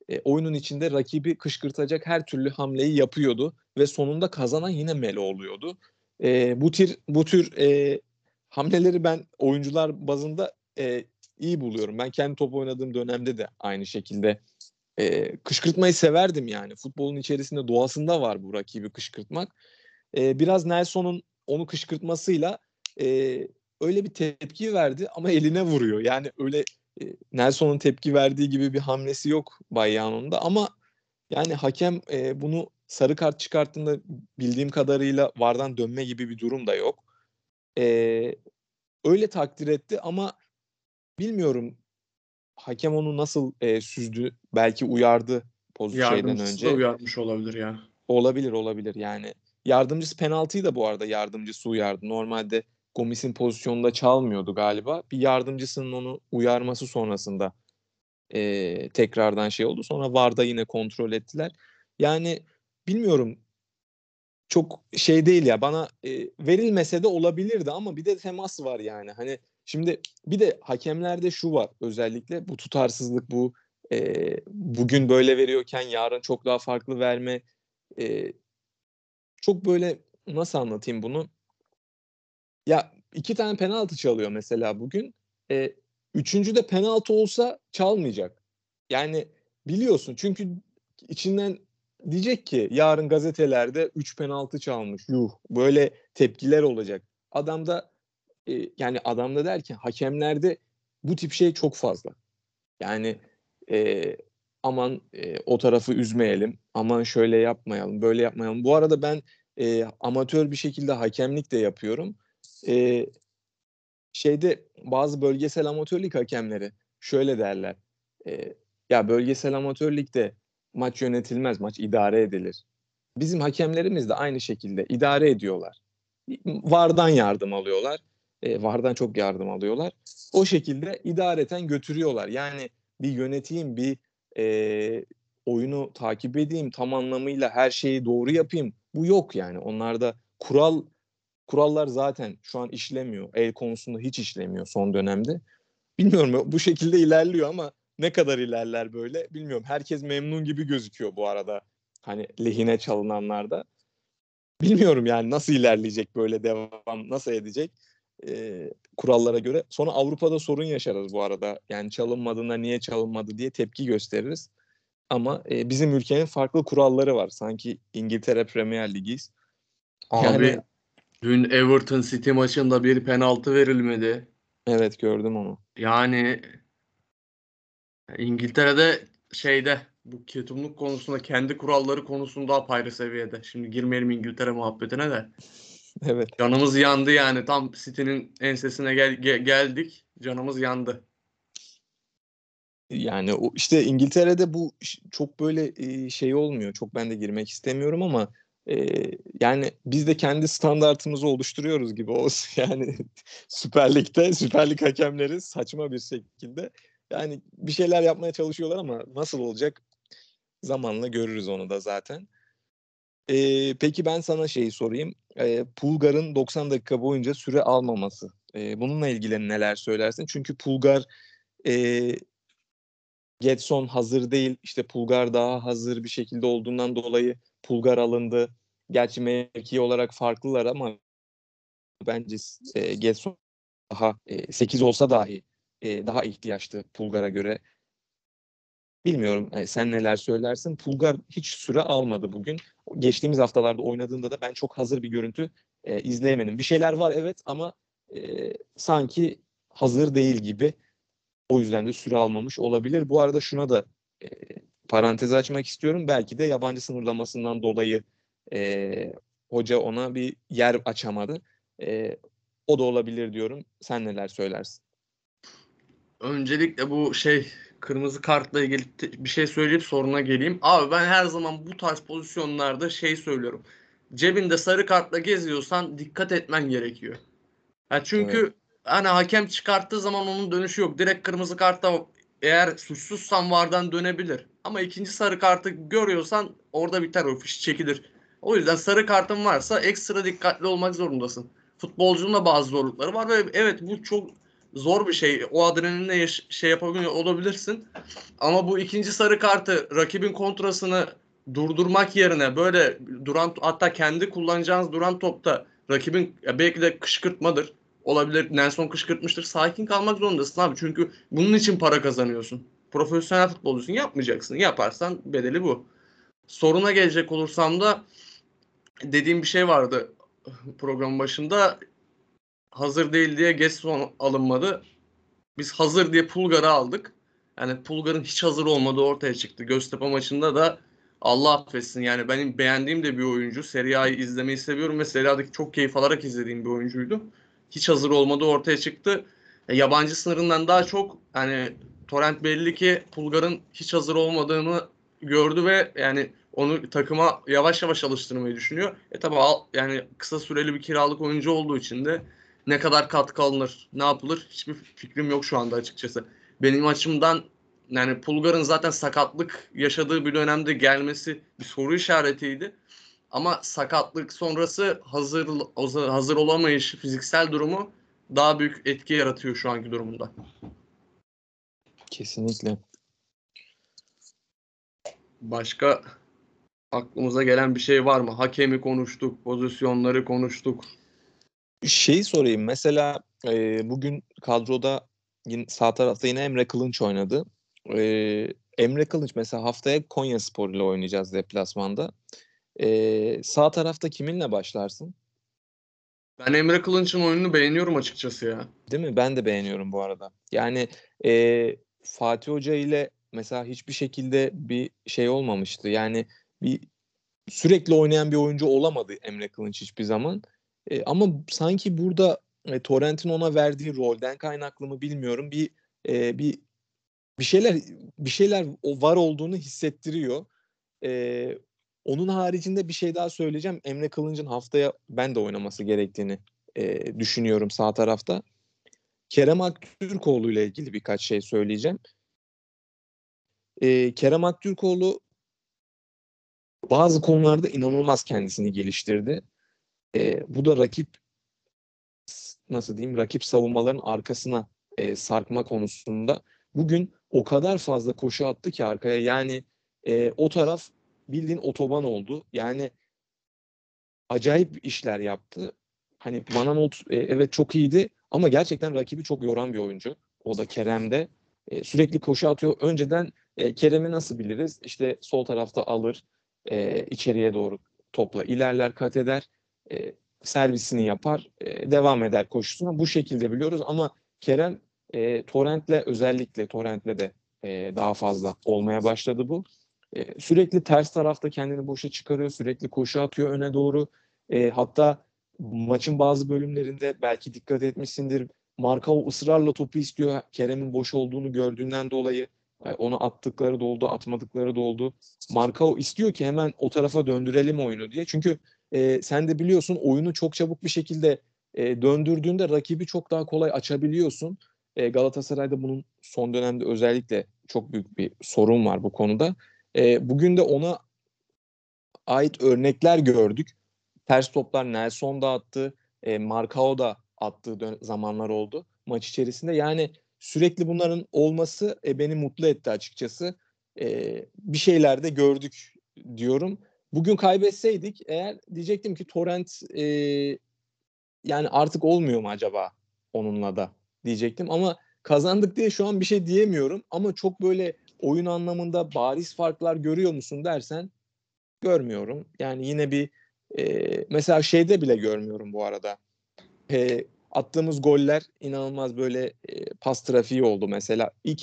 E, oyunun içinde rakibi kışkırtacak her türlü hamleyi yapıyordu ve sonunda kazanan yine Melo oluyordu. E, bu tür bu tür e, hamleleri ben oyuncular bazında e, iyi buluyorum. Ben kendi top oynadığım dönemde de aynı şekilde e, kışkırtmayı severdim yani. Futbolun içerisinde doğasında var bu rakibi kışkırtmak. E, biraz Nelson'un onu kışkırtmasıyla e, öyle bir tepki verdi ama eline vuruyor. Yani öyle e, Nelson'un tepki verdiği gibi bir hamlesi yok Bayyanon'da ama yani hakem e, bunu sarı kart çıkarttığında bildiğim kadarıyla vardan dönme gibi bir durum da yok. E, öyle takdir etti ama bilmiyorum hakem onu nasıl e, süzdü belki uyardı pozisyon şeyden önce. da uyarmış olabilir ya. Olabilir olabilir yani. Yardımcısı penaltıyı da bu arada yardımcısı uyardı. Normalde Gomis'in pozisyonunda çalmıyordu galiba. Bir yardımcısının onu uyarması sonrasında e, tekrardan şey oldu. Sonra VAR'da yine kontrol ettiler. Yani bilmiyorum çok şey değil ya bana e, verilmese de olabilirdi ama bir de temas var yani. Hani şimdi bir de hakemlerde şu var özellikle bu tutarsızlık bu e, bugün böyle veriyorken yarın çok daha farklı verme e, çok böyle nasıl anlatayım bunu? Ya iki tane penaltı çalıyor mesela bugün. E, üçüncü de penaltı olsa çalmayacak. Yani biliyorsun çünkü içinden diyecek ki yarın gazetelerde 3 penaltı çalmış. Yuh böyle tepkiler olacak. Adamda e, yani adamda derken hakemlerde bu tip şey çok fazla. Yani e, aman e, o tarafı üzmeyelim, aman şöyle yapmayalım, böyle yapmayalım. Bu arada ben e, amatör bir şekilde hakemlik de yapıyorum. E, şeyde bazı bölgesel amatörlük hakemleri şöyle derler. E, ya bölgesel amatörlükte maç yönetilmez, maç idare edilir. Bizim hakemlerimiz de aynı şekilde idare ediyorlar. Vardan yardım alıyorlar. E, Vardan çok yardım alıyorlar. O şekilde idareten götürüyorlar. Yani bir yöneteyim, bir e, oyunu takip edeyim, tam anlamıyla her şeyi doğru yapayım. Bu yok yani. Onlarda kural kurallar zaten şu an işlemiyor. El konusunda hiç işlemiyor son dönemde. Bilmiyorum bu şekilde ilerliyor ama ne kadar ilerler böyle bilmiyorum. Herkes memnun gibi gözüküyor bu arada. Hani lehine çalınanlarda. Bilmiyorum yani nasıl ilerleyecek böyle devam nasıl edecek e, kurallara göre. Sonra Avrupa'da sorun yaşarız bu arada. Yani çalınmadığında niye çalınmadı diye tepki gösteririz. Ama e, bizim ülkenin farklı kuralları var. Sanki İngiltere Premier Ligi'yiz. Abi yani, dün Everton City maçında bir penaltı verilmedi. Evet gördüm onu. Yani İngiltere'de şeyde bu ketumluk konusunda kendi kuralları konusunda apayrı seviyede. Şimdi girmeyelim İngiltere muhabbetine de. (laughs) evet. Canımız yandı yani. Tam City'nin ensesine gel, gel, geldik. Canımız yandı. Yani o işte İngiltere'de bu çok böyle şey olmuyor. Çok ben de girmek istemiyorum ama e, yani biz de kendi standartımızı oluşturuyoruz gibi olsun. (laughs) Yani Süper Lig'de Süper Lig hakemleri saçma bir şekilde yani bir şeyler yapmaya çalışıyorlar ama nasıl olacak zamanla görürüz onu da zaten. Ee, peki ben sana şeyi sorayım. Ee, Pulgar'ın 90 dakika boyunca süre almaması. Ee, bununla ilgili neler söylersin? Çünkü Pulgar e, Getson hazır değil. İşte Pulgar daha hazır bir şekilde olduğundan dolayı Pulgar alındı. Gerçi mevki olarak farklılar ama bence e, Getson daha e, 8 olsa dahi e, daha ihtiyaçtı Pulgar'a göre. Bilmiyorum e, sen neler söylersin. Pulgar hiç süre almadı bugün. Geçtiğimiz haftalarda oynadığında da ben çok hazır bir görüntü e, izleyemedim. Bir şeyler var evet ama e, sanki hazır değil gibi. O yüzden de süre almamış olabilir. Bu arada şuna da e, parantez açmak istiyorum. Belki de yabancı sınırlamasından dolayı e, hoca ona bir yer açamadı. E, o da olabilir diyorum. Sen neler söylersin? Öncelikle bu şey kırmızı kartla ilgili bir şey söyleyip soruna geleyim. Abi ben her zaman bu tarz pozisyonlarda şey söylüyorum. Cebinde sarı kartla geziyorsan dikkat etmen gerekiyor. Ya çünkü evet. hani hakem çıkarttığı zaman onun dönüşü yok. Direkt kırmızı kartta eğer suçsuzsan vardan dönebilir. Ama ikinci sarı kartı görüyorsan orada biter o fiş çekilir. O yüzden sarı kartın varsa ekstra dikkatli olmak zorundasın. Futbolcunun da bazı zorlukları var ve evet bu çok zor bir şey. O adrenalinle yaş- şey yapabiliyor olabilirsin. Ama bu ikinci sarı kartı rakibin kontrasını durdurmak yerine böyle duran hatta kendi kullanacağınız duran topta rakibin belki de kışkırtmadır. Olabilir. Nelson kışkırtmıştır. Sakin kalmak zorundasın abi. Çünkü bunun için para kazanıyorsun. Profesyonel futbolcusun. Yapmayacaksın. Yaparsan bedeli bu. Soruna gelecek olursam da dediğim bir şey vardı programın başında hazır değil diye Gesson alınmadı. Biz hazır diye Pulgar'ı aldık. Yani Pulgar'ın hiç hazır olmadığı ortaya çıktı. Göztepe maçında da Allah affetsin yani benim beğendiğim de bir oyuncu. Serie A'yı izlemeyi seviyorum ve Serie A'daki çok keyif alarak izlediğim bir oyuncuydu. Hiç hazır olmadığı ortaya çıktı. E, yabancı sınırından daha çok yani Torrent belli ki Pulgar'ın hiç hazır olmadığını gördü ve yani onu takıma yavaş yavaş alıştırmayı düşünüyor. E tabi yani kısa süreli bir kiralık oyuncu olduğu için de ne kadar katkı alınır, ne yapılır hiçbir fikrim yok şu anda açıkçası. Benim açımdan yani Pulgar'ın zaten sakatlık yaşadığı bir dönemde gelmesi bir soru işaretiydi. Ama sakatlık sonrası hazır hazır olamayışı, fiziksel durumu daha büyük etki yaratıyor şu anki durumunda. Kesinlikle. Başka aklımıza gelen bir şey var mı? Hakemi konuştuk, pozisyonları konuştuk. Şeyi sorayım. Mesela e, bugün kadroda yine, sağ tarafta yine Emre Kılınç oynadı. E, Emre Kılınç mesela haftaya Konya Spor ile oynayacağız deplasmanda. E, sağ tarafta kiminle başlarsın? Ben Emre Kılınç'ın oyununu beğeniyorum açıkçası ya. Değil mi? Ben de beğeniyorum bu arada. Yani e, Fatih Hoca ile mesela hiçbir şekilde bir şey olmamıştı. Yani bir sürekli oynayan bir oyuncu olamadı Emre Kılınç hiçbir zaman. E, ama sanki burada e, Torrent'in ona verdiği rolden kaynaklı mı bilmiyorum. Bir e, bir bir şeyler bir şeyler var olduğunu hissettiriyor. E, onun haricinde bir şey daha söyleyeceğim. Emre Kılınç'ın haftaya ben de oynaması gerektiğini e, düşünüyorum sağ tarafta. Kerem Aktürkoğlu ile ilgili birkaç şey söyleyeceğim. E, Kerem Aktürkoğlu bazı konularda inanılmaz kendisini geliştirdi. E, bu da rakip nasıl diyeyim rakip savunmaların arkasına e, sarkma konusunda bugün o kadar fazla koşu attı ki arkaya yani e, o taraf bildiğin otoban oldu. Yani acayip işler yaptı. Hani Mananolt e, evet çok iyiydi ama gerçekten rakibi çok yoran bir oyuncu. O da Kerem'de. E, sürekli koşu atıyor. Önceden e, Kerem'i nasıl biliriz? İşte sol tarafta alır, e, içeriye doğru topla ilerler, kat eder, e, servisini yapar, e, devam eder koşusuna. Bu şekilde biliyoruz ama Kerem e, Torrent'le özellikle Torrent'le de e, daha fazla olmaya başladı bu. E, sürekli ters tarafta kendini boşa çıkarıyor, sürekli koşu atıyor öne doğru. E, hatta maçın bazı bölümlerinde belki dikkat etmişsindir. Markao ısrarla topu istiyor. Kerem'in boş olduğunu gördüğünden dolayı yani onu attıkları da oldu, atmadıkları da oldu. Markao istiyor ki hemen o tarafa döndürelim oyunu diye. Çünkü e, sen de biliyorsun oyunu çok çabuk bir şekilde e, döndürdüğünde rakibi çok daha kolay açabiliyorsun. E, Galatasaray'da bunun son dönemde özellikle çok büyük bir sorun var bu konuda. E, bugün de ona ait örnekler gördük. Ters toplar Nelson da attı, e, Marcao da attığı zamanlar oldu maç içerisinde. Yani sürekli bunların olması e, beni mutlu etti açıkçası. E, bir şeyler de gördük diyorum. Bugün kaybetseydik eğer diyecektim ki Torrent e, yani artık olmuyor mu acaba onunla da diyecektim ama kazandık diye şu an bir şey diyemiyorum ama çok böyle oyun anlamında bariz farklar görüyor musun dersen görmüyorum. Yani yine bir e, mesela şeyde bile görmüyorum bu arada. E, attığımız goller inanılmaz böyle e, pas trafiği oldu mesela. İlk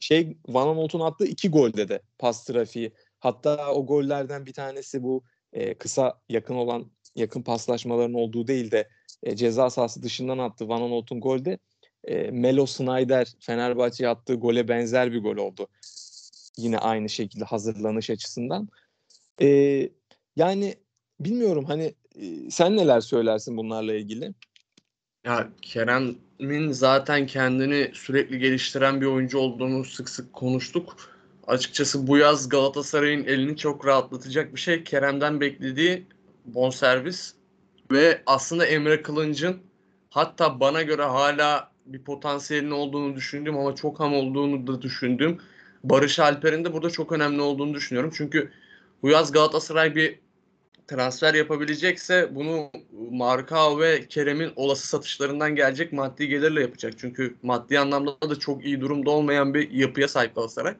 şey Van Aanholt'un attığı iki golde de pas trafiği. Hatta o gollerden bir tanesi bu e, kısa yakın olan yakın paslaşmaların olduğu değil de e, ceza sahası dışından attı Van Aanholt'un golde. E, Melo Snyder Fenerbahçe'ye attığı gole benzer bir gol oldu. Yine aynı şekilde hazırlanış açısından. E, yani bilmiyorum hani e, sen neler söylersin bunlarla ilgili? Ya Kerem'in zaten kendini sürekli geliştiren bir oyuncu olduğunu sık sık konuştuk. Açıkçası bu yaz Galatasaray'ın elini çok rahatlatacak bir şey Kerem'den beklediği bonservis ve aslında Emre Kılınç'ın hatta bana göre hala bir potansiyelin olduğunu düşündüğüm ama çok ham olduğunu da düşündüğüm Barış Alper'in de burada çok önemli olduğunu düşünüyorum. Çünkü bu yaz Galatasaray bir transfer yapabilecekse bunu Marka ve Kerem'in olası satışlarından gelecek maddi gelirle yapacak. Çünkü maddi anlamda da çok iyi durumda olmayan bir yapıya sahip Galatasaray.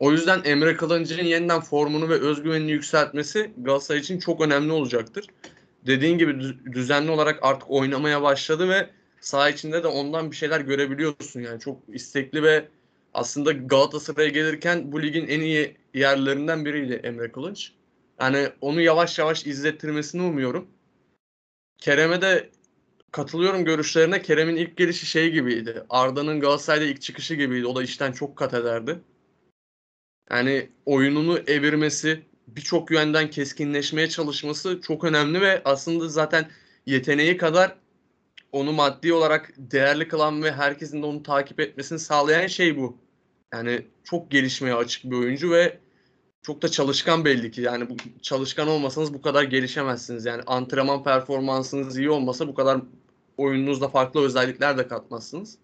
O yüzden Emre Kılınç'ın yeniden formunu ve özgüvenini yükseltmesi Galatasaray için çok önemli olacaktır. Dediğin gibi düzenli olarak artık oynamaya başladı ve saha içinde de ondan bir şeyler görebiliyorsun. Yani çok istekli ve aslında Galatasaray'a gelirken bu ligin en iyi yerlerinden biriydi Emre Kılıç. Yani onu yavaş yavaş izlettirmesini umuyorum. Kerem'e de katılıyorum görüşlerine. Kerem'in ilk gelişi şey gibiydi. Arda'nın Galatasaray'da ilk çıkışı gibiydi. O da işten çok kat ederdi. Yani oyununu evirmesi, birçok yönden keskinleşmeye çalışması çok önemli ve aslında zaten yeteneği kadar onu maddi olarak değerli kılan ve herkesin de onu takip etmesini sağlayan şey bu. Yani çok gelişmeye açık bir oyuncu ve çok da çalışkan belli ki. Yani bu çalışkan olmasanız bu kadar gelişemezsiniz. Yani antrenman performansınız iyi olmasa bu kadar oyununuzda farklı özellikler de katmazsınız.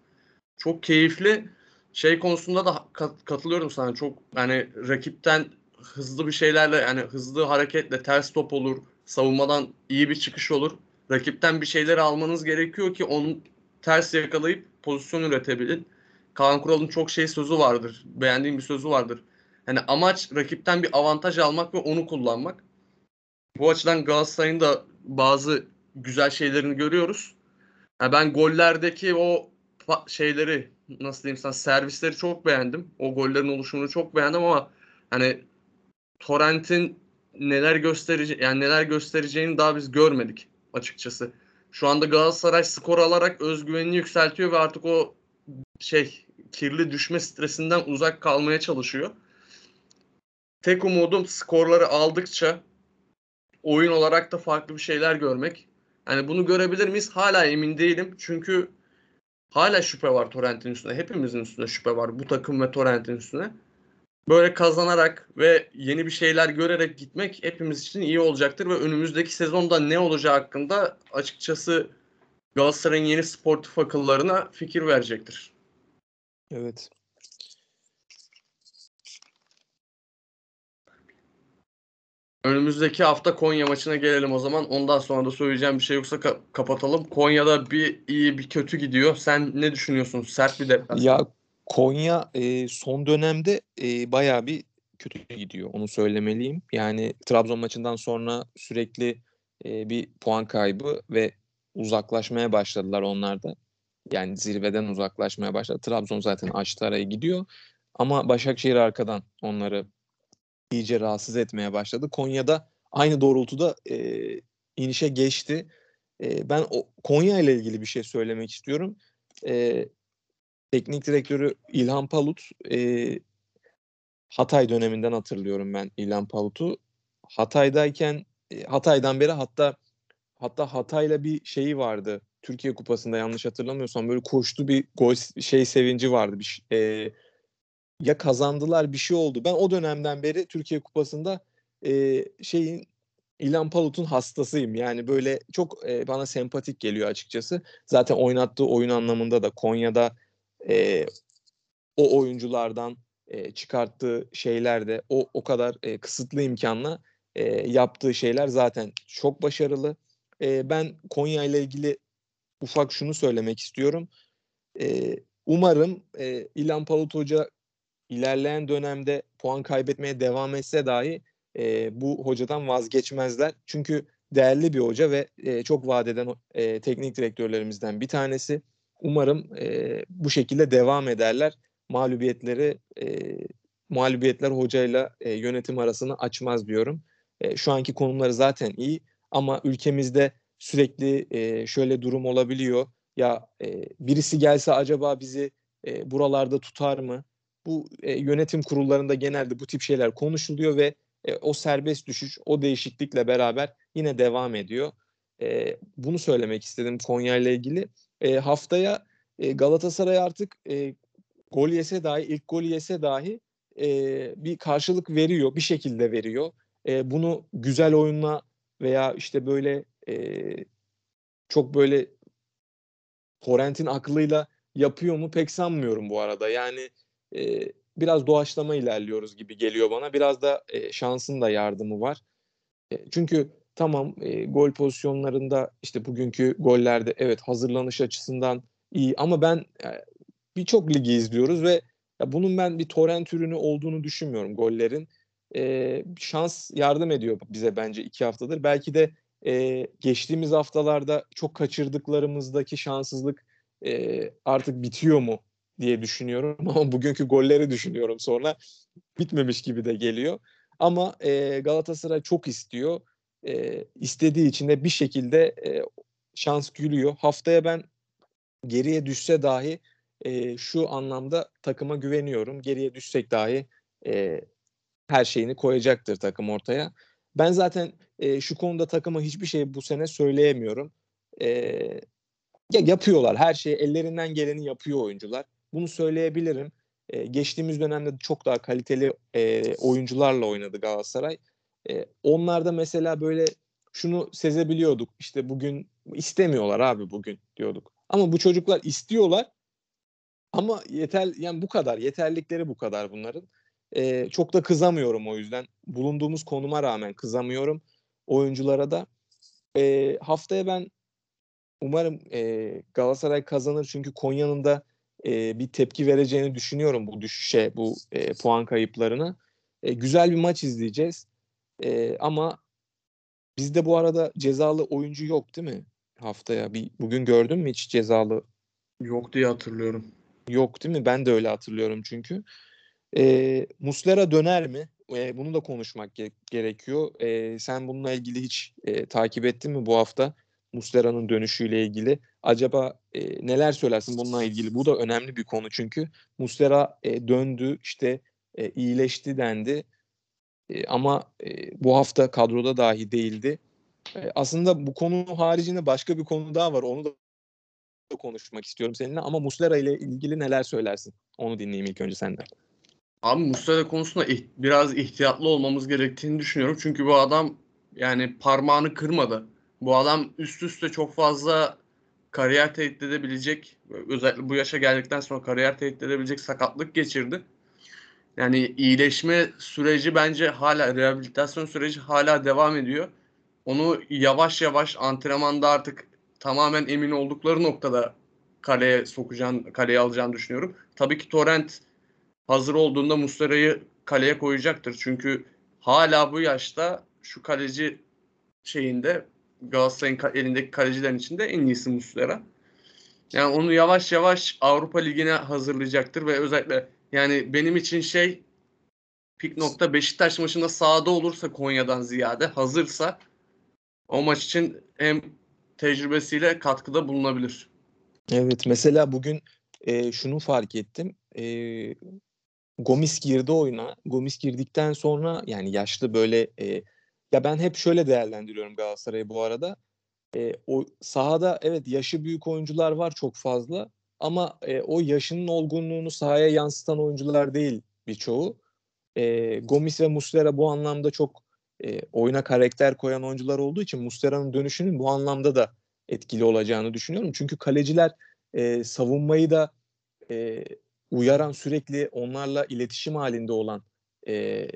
Çok keyifli. Şey konusunda da kat, katılıyorum sana. Çok yani rakipten hızlı bir şeylerle yani hızlı hareketle ters top olur, savunmadan iyi bir çıkış olur. Rakipten bir şeyler almanız gerekiyor ki onu ters yakalayıp pozisyon üretebilin. Kaan Kural'ın çok şey sözü vardır. Beğendiğim bir sözü vardır. Hani amaç rakipten bir avantaj almak ve onu kullanmak. Bu açıdan Galatasaray'ın da bazı güzel şeylerini görüyoruz. Yani ben gollerdeki o şeyleri nasıl diyeyim sana servisleri çok beğendim. O gollerin oluşumunu çok beğendim ama hani Torrent'in neler gösterece yani neler göstereceğini daha biz görmedik açıkçası. Şu anda Galatasaray skor alarak özgüvenini yükseltiyor ve artık o şey kirli düşme stresinden uzak kalmaya çalışıyor. Tek umudum skorları aldıkça oyun olarak da farklı bir şeyler görmek. Yani bunu görebilir miyiz? Hala emin değilim. Çünkü hala şüphe var Torrent'in üstünde. Hepimizin üstünde şüphe var. Bu takım ve Torrent'in üstüne. Böyle kazanarak ve yeni bir şeyler görerek gitmek hepimiz için iyi olacaktır ve önümüzdeki sezonda ne olacağı hakkında açıkçası Galatasaray'ın yeni sportif akıllarına fikir verecektir. Evet. Önümüzdeki hafta Konya maçına gelelim o zaman. Ondan sonra da söyleyeceğim bir şey yoksa ka- kapatalım. Konya'da bir iyi bir kötü gidiyor. Sen ne düşünüyorsun? Sert bir deplasman. Ya Konya e, son dönemde e, bayağı bir kötü gidiyor. Onu söylemeliyim. Yani Trabzon maçından sonra sürekli e, bir puan kaybı ve uzaklaşmaya başladılar onlar da. Yani zirveden uzaklaşmaya başladı. Trabzon zaten açtı arayı gidiyor. Ama Başakşehir arkadan onları iyice rahatsız etmeye başladı. Konya'da aynı doğrultuda e, inişe geçti. E, ben o, Konya ile ilgili bir şey söylemek istiyorum. E, teknik direktörü İlhan Palut e, Hatay döneminden hatırlıyorum ben İlhan Palut'u. Hatay'dayken e, Hatay'dan beri hatta hatta Hatay'la bir şeyi vardı. Türkiye Kupası'nda yanlış hatırlamıyorsam böyle koştu bir gol şey sevinci vardı. Bir, e, ya kazandılar bir şey oldu. Ben o dönemden beri Türkiye Kupası'nda e, şeyin İlhan Palut'un hastasıyım. Yani böyle çok e, bana sempatik geliyor açıkçası. Zaten oynattığı oyun anlamında da Konya'da e, o oyunculardan e, çıkarttığı şeyler de o o kadar e, kısıtlı imkanla e, yaptığı şeyler zaten çok başarılı. E, ben Konya ile ilgili ufak şunu söylemek istiyorum. E, umarım e, İlhan Palut Hoca ilerleyen dönemde puan kaybetmeye devam etse dahi e, bu hocadan vazgeçmezler. Çünkü değerli bir hoca ve e, çok vadeden e, teknik direktörlerimizden bir tanesi. Umarım e, bu şekilde devam ederler. Mağlubiyetleri e, mağlubiyetler hocayla e, yönetim arasını açmaz diyorum. E, şu anki konumları zaten iyi ama ülkemizde sürekli e, şöyle durum olabiliyor. Ya e, birisi gelse acaba bizi e, buralarda tutar mı? Bu e, yönetim kurullarında genelde bu tip şeyler konuşuluyor ve e, o serbest düşüş, o değişiklikle beraber yine devam ediyor. E, bunu söylemek istedim Konya ile ilgili. E, haftaya e, Galatasaray artık e, gol yese dahi, ilk gol yese dahi e, bir karşılık veriyor, bir şekilde veriyor. E, bunu güzel oyunla veya işte böyle e, çok böyle Torrent'in aklıyla yapıyor mu pek sanmıyorum bu arada. Yani e, biraz doğaçlama ilerliyoruz gibi geliyor bana. Biraz da e, şansın da yardımı var. E, çünkü tamam e, gol pozisyonlarında işte bugünkü gollerde evet hazırlanış açısından iyi ama ben e, birçok ligi izliyoruz ve ya bunun ben bir torrent ürünü olduğunu düşünmüyorum gollerin. E, şans yardım ediyor bize bence iki haftadır. Belki de e, geçtiğimiz haftalarda çok kaçırdıklarımızdaki şanssızlık e, artık bitiyor mu diye düşünüyorum (laughs) ama bugünkü golleri düşünüyorum sonra bitmemiş gibi de geliyor. Ama e, Galatasaray çok istiyor. E, istediği için de bir şekilde e, şans gülüyor. Haftaya ben geriye düşse dahi e, şu anlamda takıma güveniyorum. Geriye düşsek dahi e, her şeyini koyacaktır takım ortaya. Ben zaten e, şu konuda takıma hiçbir şey bu sene söyleyemiyorum. E, ya yapıyorlar her şeyi ellerinden geleni yapıyor oyuncular. Bunu söyleyebilirim. E, geçtiğimiz dönemde çok daha kaliteli e, oyuncularla oynadı Galatasaray. E, onlarda mesela böyle şunu sezebiliyorduk. İşte bugün istemiyorlar abi bugün diyorduk. Ama bu çocuklar istiyorlar. Ama yeter yani bu kadar yeterlikleri bu kadar bunların. E, çok da kızamıyorum o yüzden. Bulunduğumuz konuma rağmen kızamıyorum oyunculara da. e, haftaya ben umarım e, Galatasaray kazanır çünkü Konya'nın da e, bir tepki vereceğini düşünüyorum bu düşüşe, bu e, puan kayıplarına. E, güzel bir maç izleyeceğiz. E, ama bizde bu arada cezalı oyuncu yok değil mi? Haftaya bir bugün gördün mü hiç cezalı? Yok diye hatırlıyorum. Yok değil mi? Ben de öyle hatırlıyorum çünkü. E, Muslera döner mi? E, bunu da konuşmak ge- gerekiyor. E, sen bununla ilgili hiç e, takip ettin mi bu hafta? Muslera'nın dönüşüyle ilgili. Acaba e, neler söylersin bununla ilgili? Bu da önemli bir konu çünkü Muslera e, döndü işte e, iyileşti dendi. Ama bu hafta kadroda dahi değildi. Aslında bu konu haricinde başka bir konu daha var. Onu da konuşmak istiyorum seninle ama Muslera ile ilgili neler söylersin? Onu dinleyeyim ilk önce senden. Abi Muslera konusunda biraz ihtiyatlı olmamız gerektiğini düşünüyorum. Çünkü bu adam yani parmağını kırmadı. Bu adam üst üste çok fazla kariyer tehdit edebilecek, özellikle bu yaşa geldikten sonra kariyer tehdit edebilecek sakatlık geçirdi. Yani iyileşme süreci bence hala, rehabilitasyon süreci hala devam ediyor. Onu yavaş yavaş antrenmanda artık tamamen emin oldukları noktada kaleye sokacağını, kaleye alacağını düşünüyorum. Tabii ki Torrent hazır olduğunda Muslera'yı kaleye koyacaktır. Çünkü hala bu yaşta şu kaleci şeyinde Galatasaray'ın elindeki kalecilerin içinde en iyisi Muslera. Yani onu yavaş yavaş Avrupa Ligi'ne hazırlayacaktır ve özellikle yani benim için şey pik nokta Beşiktaş maçında sahada olursa Konya'dan ziyade hazırsa o maç için hem tecrübesiyle katkıda bulunabilir. Evet mesela bugün e, şunu fark ettim. E, Gomis girdi oyuna. Gomis girdikten sonra yani yaşlı böyle e, ya ben hep şöyle değerlendiriyorum Galatasaray'ı bu arada. E, o sahada evet yaşı büyük oyuncular var çok fazla ama e, o yaşının olgunluğunu sahaya yansıtan oyuncular değil birçoğu. E, Gomis ve Muslera bu anlamda çok e, oyuna karakter koyan oyuncular olduğu için Muslera'nın dönüşünün bu anlamda da etkili olacağını düşünüyorum. Çünkü kaleciler e, savunmayı da e, uyaran sürekli onlarla iletişim halinde olan e,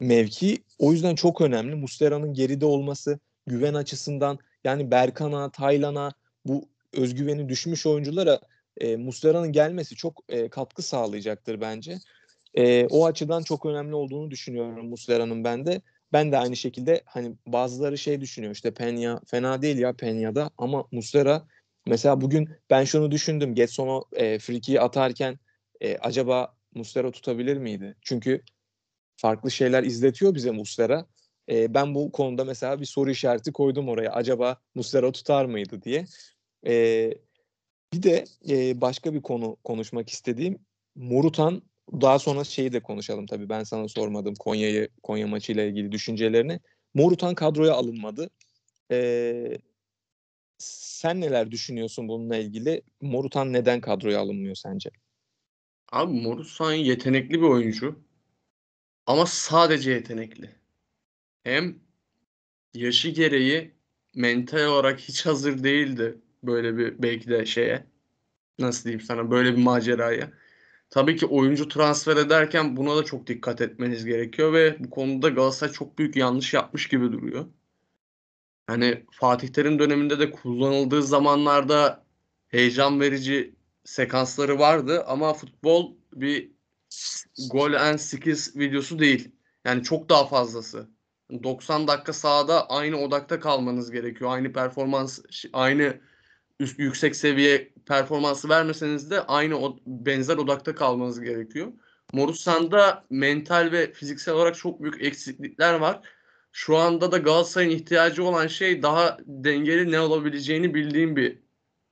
mevki o yüzden çok önemli. Muslera'nın geride olması güven açısından yani Berkan'a, Taylan'a bu özgüveni düşmüş oyunculara e, Muslera'nın gelmesi çok e, katkı sağlayacaktır bence. E, o açıdan çok önemli olduğunu düşünüyorum Muslera'nın ben de. Ben de aynı şekilde hani bazıları şey düşünüyor işte Penya fena değil ya Penya'da ama Muslera mesela bugün ben şunu düşündüm. Getson'u e, frikiyi atarken e, acaba Muslera tutabilir miydi? Çünkü farklı şeyler izletiyor bize Muslera. E, ben bu konuda mesela bir soru işareti koydum oraya. Acaba Muslera tutar mıydı diye. E, bir de e, başka bir konu konuşmak istediğim Morutan daha sonra şeyi de konuşalım tabii. Ben sana sormadım Konya'yı Konya maçıyla ilgili düşüncelerini. Morutan kadroya alınmadı. Ee, sen neler düşünüyorsun bununla ilgili? Morutan neden kadroya alınmıyor sence? Abi Morutan yetenekli bir oyuncu. Ama sadece yetenekli. Hem yaşı gereği mental olarak hiç hazır değildi böyle bir belki de şeye. Nasıl diyeyim sana böyle bir maceraya. Tabii ki oyuncu transfer ederken buna da çok dikkat etmeniz gerekiyor ve bu konuda Galatasaray çok büyük yanlış yapmış gibi duruyor. Hani Fatih Terim döneminde de kullanıldığı zamanlarda heyecan verici sekansları vardı ama futbol bir gol and skills videosu değil. Yani çok daha fazlası. 90 dakika sahada aynı odakta kalmanız gerekiyor. Aynı performans, aynı üst, yüksek seviye performansı vermeseniz de aynı o, benzer odakta kalmanız gerekiyor. Morusan'da mental ve fiziksel olarak çok büyük eksiklikler var. Şu anda da Galatasaray'ın ihtiyacı olan şey daha dengeli ne olabileceğini bildiğim bir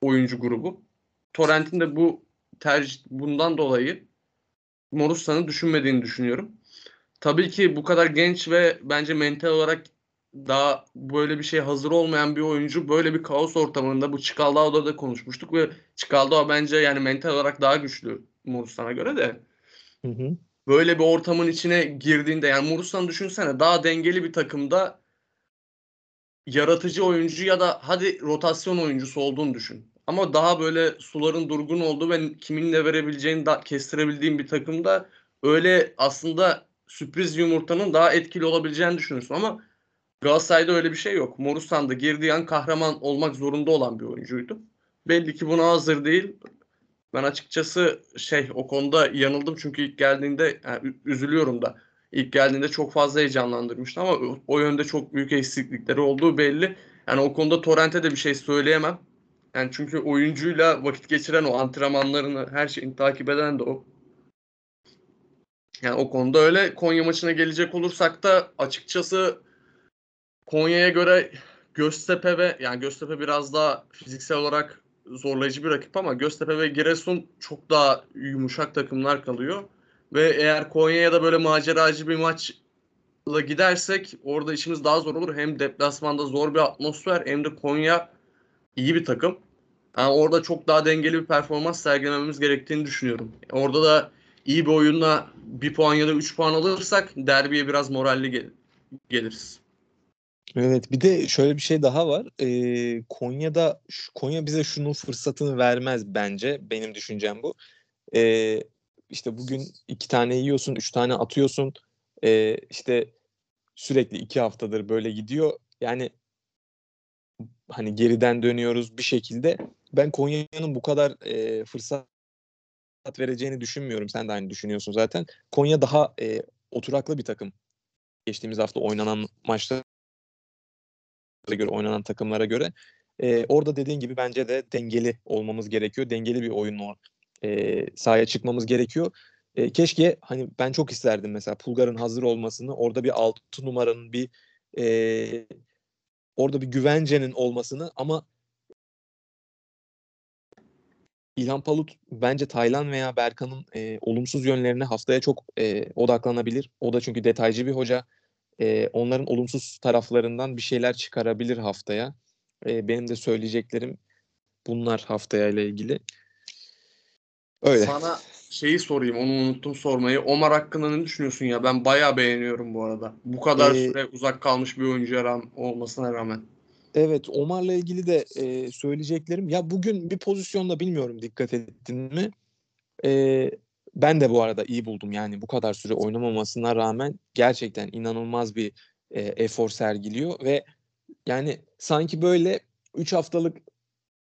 oyuncu grubu. Torrent'in de bu tercih bundan dolayı Morusan'ı düşünmediğini düşünüyorum. Tabii ki bu kadar genç ve bence mental olarak daha böyle bir şey hazır olmayan bir oyuncu böyle bir kaos ortamında bu Çikaldao'da da konuşmuştuk ve Çikaldao bence yani mental olarak daha güçlü Morusan'a göre de. Hı hı. Böyle bir ortamın içine girdiğinde yani Morusan'ı düşünsene daha dengeli bir takımda yaratıcı oyuncu ya da hadi rotasyon oyuncusu olduğunu düşün. Ama daha böyle suların durgun olduğu ve kiminle verebileceğini da kestirebildiğin bir takımda öyle aslında sürpriz yumurtanın daha etkili olabileceğini düşünüyorsun ama Galatasaray'da öyle bir şey yok. Morusan da girdiği an kahraman olmak zorunda olan bir oyuncuydu. Belli ki buna hazır değil. Ben açıkçası şey o konuda yanıldım çünkü ilk geldiğinde yani üzülüyorum da ilk geldiğinde çok fazla heyecanlandırmıştı ama o, yönde çok büyük eksiklikleri olduğu belli. Yani o konuda Torrent'e de bir şey söyleyemem. Yani çünkü oyuncuyla vakit geçiren o antrenmanlarını her şeyini takip eden de o. Yani o konuda öyle. Konya maçına gelecek olursak da açıkçası Konya'ya göre Göztepe ve yani Göztepe biraz daha fiziksel olarak zorlayıcı bir rakip ama Göztepe ve Giresun çok daha yumuşak takımlar kalıyor. Ve eğer Konya'ya da böyle maceracı bir maçla gidersek orada işimiz daha zor olur. Hem deplasmanda zor bir atmosfer hem de Konya iyi bir takım. Yani orada çok daha dengeli bir performans sergilememiz gerektiğini düşünüyorum. Orada da iyi bir oyunla bir puan ya da üç puan alırsak derbiye biraz moralli gel- geliriz. Evet bir de şöyle bir şey daha var. Ee, Konya'da Konya bize şunun fırsatını vermez bence. Benim düşüncem bu. Ee, işte bugün iki tane yiyorsun, üç tane atıyorsun. Ee, işte sürekli iki haftadır böyle gidiyor. Yani hani geriden dönüyoruz bir şekilde. Ben Konya'nın bu kadar e, fırsat vereceğini düşünmüyorum. Sen de aynı düşünüyorsun zaten. Konya daha e, oturaklı bir takım. Geçtiğimiz hafta oynanan maçta göre oynanan takımlara göre. E, orada dediğin gibi bence de dengeli olmamız gerekiyor. Dengeli bir oyunla e, sahaya çıkmamız gerekiyor. E, keşke hani ben çok isterdim mesela Pulgar'ın hazır olmasını, orada bir 6 numaranın bir e, orada bir güvencenin olmasını ama İlhan Palut bence Taylan veya Berkan'ın e, olumsuz yönlerine haftaya çok e, odaklanabilir. O da çünkü detaycı bir hoca. E, onların olumsuz taraflarından bir şeyler çıkarabilir haftaya. E, benim de söyleyeceklerim bunlar haftaya ile ilgili. Öyle. Sana şeyi sorayım onu unuttum sormayı. Omar hakkında ne düşünüyorsun ya? Ben bayağı beğeniyorum bu arada. Bu kadar ee, süre uzak kalmış bir oyuncu olmasına rağmen. Evet Omar'la ilgili de e, söyleyeceklerim. Ya bugün bir pozisyonda bilmiyorum dikkat ettin mi? E, ben de bu arada iyi buldum. Yani bu kadar süre oynamamasına rağmen gerçekten inanılmaz bir e, efor sergiliyor ve yani sanki böyle 3 haftalık